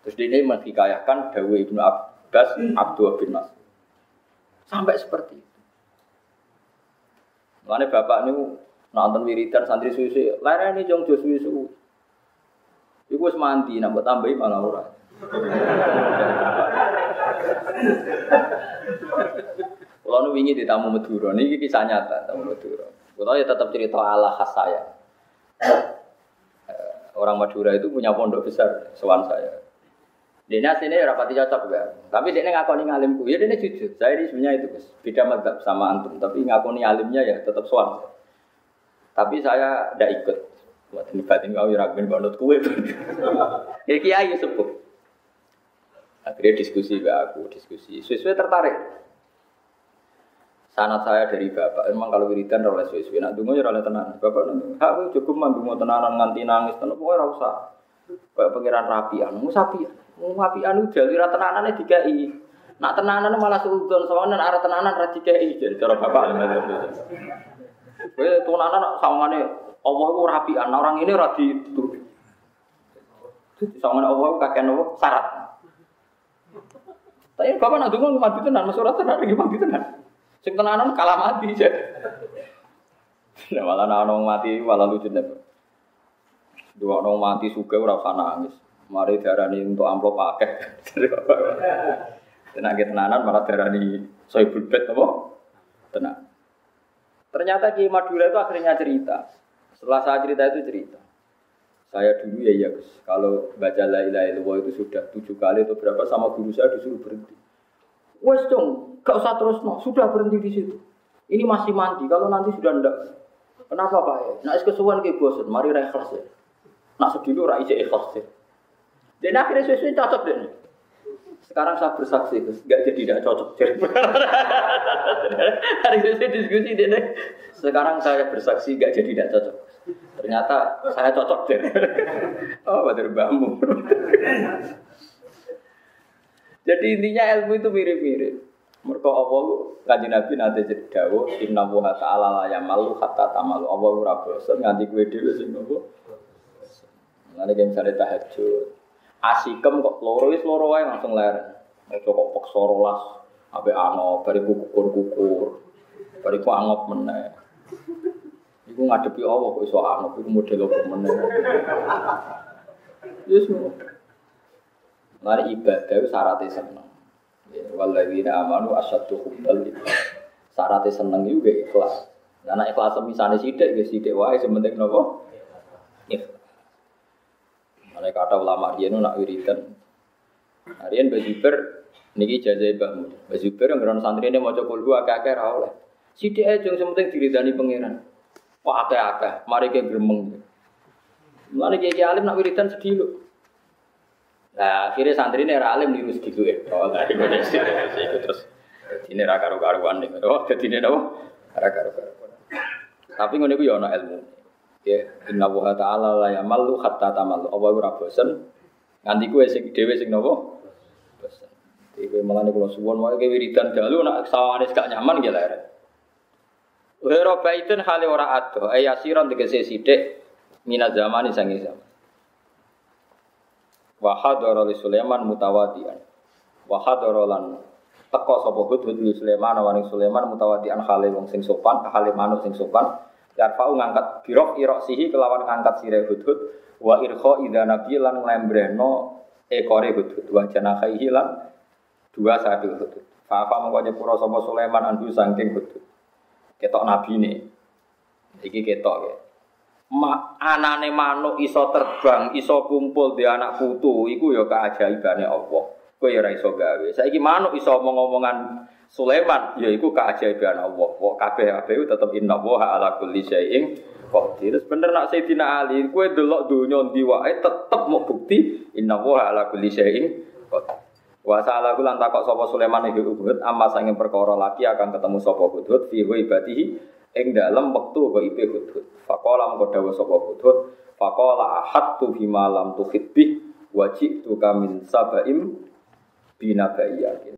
Terus dia ini menghikayahkan Dawe Ibnu Abbas Abdul bin Mas. Sampai seperti itu. Mana bapak ini nonton wiridan santri susu, ini jong jos susu. Iku wis mandi, nambah tambahi malah ora. Kalau nu wingi di tamu Madura, ini kisah nyata tamu Madura. Kalau ya tetap cerita ala khas saya. Eh, orang Madura itu punya pondok besar, sewan saya. Dia ini rapati cocok ya. Tapi dia ngakoni ngalimku. Ya dia jujur. Saya ini sebenarnya itu Gus. Beda madhab sama antum. Tapi ngakoni alimnya ya tetap suan. Tapi saya tidak ikut. Buat ini batin kau raguin bandot kue. ya kiai sepuh. Akhirnya diskusi ke aku, diskusi. Sesuai tertarik. Sanat saya dari bapak, emang kalau wiridan oleh sesuai, nak dungo ya oleh tenan. Bapak nanti, aku cukup mah dungo tenanan nganti nangis, tenan pokoknya rasa. Kayak pengiran rapian, sapian. Ngapi anu jalur tenanane dikai. Nak tenanan malah suudon soalnya arah tenanan dikai. Jadi cara bapak Kowe tenanan sawangane Allah ku rapian, orang ini ra itu. Sawangane Allah kakek nopo syarat. Tapi bapak nak dungo mati tenan, masuk ora tenan iki mati tenan. Sing tenanan kalah mati aja. Nah, malah ana mati malah lucu nek. Dua orang mati suka ora usah nangis. Mari darani untuk amplop pakai. Tenang tenanan malah darani soibul bed apa? Tenang. Ternyata Ki Madura itu akhirnya cerita. Setelah saya cerita itu cerita. Saya dulu ya ya Gus, kalau baca la ilaha illallah itu sudah tujuh kali atau berapa sama guru saya disuruh berhenti. Wes dong, gak usah terus no, sudah berhenti di situ. Ini masih mandi, kalau nanti sudah ndak. Kenapa Pak ya? Nah, kesuwan ke bosan, mari ikhlas ya. Nak sedih ra ikhlas ya. Dan akhirnya sesuai cocok deh. Sekarang saya bersaksi, Gus, nggak jadi tidak cocok. Hari ini diskusi dia Sekarang saya bersaksi nggak jadi tidak cocok. Ternyata saya cocok deh. Oh, bater bambu. Jadi intinya ilmu itu mirip-mirip. Mereka Allah kaji Nabi nanti jadi dawo Inna wuha ta'ala la yamalu hatta tamalu Allah ora bosan nganti gue dhewe sing nopo Nanti kayak misalnya tahajud Asikem kok loro wis loro wae langsung ler. Ojo kok peksa rolas ape angop bariku kukur-kukur. Bariku angop meneh. Iku ngadepi Allah kok iso angop iku model apa meneh. Yes, Mari ibadah syaratnya seneng. Ya, Waladina amanu asyadu hubbal. Syaratnya seneng juga ikhlas. Karena ikhlas misalnya sidik, ya sidik wae sementing nopo. Ikhlas. Mana kata ulama dia nak wiridan. Harian bajuber niki jazai bahmu. Bajuber yang geron santri ini mau coba dua kakek oleh. Sidik aja yang sementing diridani pangeran. Wah akeh akeh, mari ke gremeng. Mulane kiai alim nak wiridan sedih lho. Nah, akhirnya santri ini alim niru sedikit ya. Oh, lah itu terus. Ini ra karo-karuan nih. Oh, jadi ini apa? Ra karo-karuan. Tapi iku ya ana ilmu. Ya, inna wa ta'ala la yamallu hatta tamallu. Apa ora bosen? Nganti kuwe sing dhewe sing napa? Bosen. Iki malah kula suwon wae ke wiridan dalu nak sawane gak nyaman ya lere. Wero baitun hale ora ado, ayasiran tegese sithik mina zamani sangi zaman. wa hadara li Sulaiman mutawadian. Wa hadara lan teka sapa hudhud li Sulaiman wa Sulaiman mutawadian hale wong sing sopan hale manuk sing sopan. Yarfa'u ngangkat birok irok sihi kelawan ngangkat sire hudhud. Wa irkha idza nabi lan nglembrehno ekore hudhud. Wa janahihi lan dua satu hudhud. Fa apa mongko nyepuro sapa Sulaiman anhu saking hudhud ketok nabi ne iki ketok ya Ma, anane manuk iso terbang, iso kumpul di anak putu, iku ya keajaibane Allah. Kowe ya ora iso gawe. Saiki manuk iso omong-omongan Sulaiman, ya iku keajaiban Allah. Kok kabeh-kabeh tetep inna wa ala kulli syai'in qadir. Bener nak Sayyidina Ali, kowe delok donya ndi wae tetep mau bukti inna wa ala kulli syai'in qadir. Wa sa'ala kulan takok sapa Sulaiman iki Uhud, amma sange perkara laki akan ketemu sapa Uhud fi ibadihi ing dalem wektu ipe hudhud. Faqala mengko dawuh sapa hudhud, faqala ahadtu bima lam tuhid bih wa ji'tu kamin sabaim binabaiyah.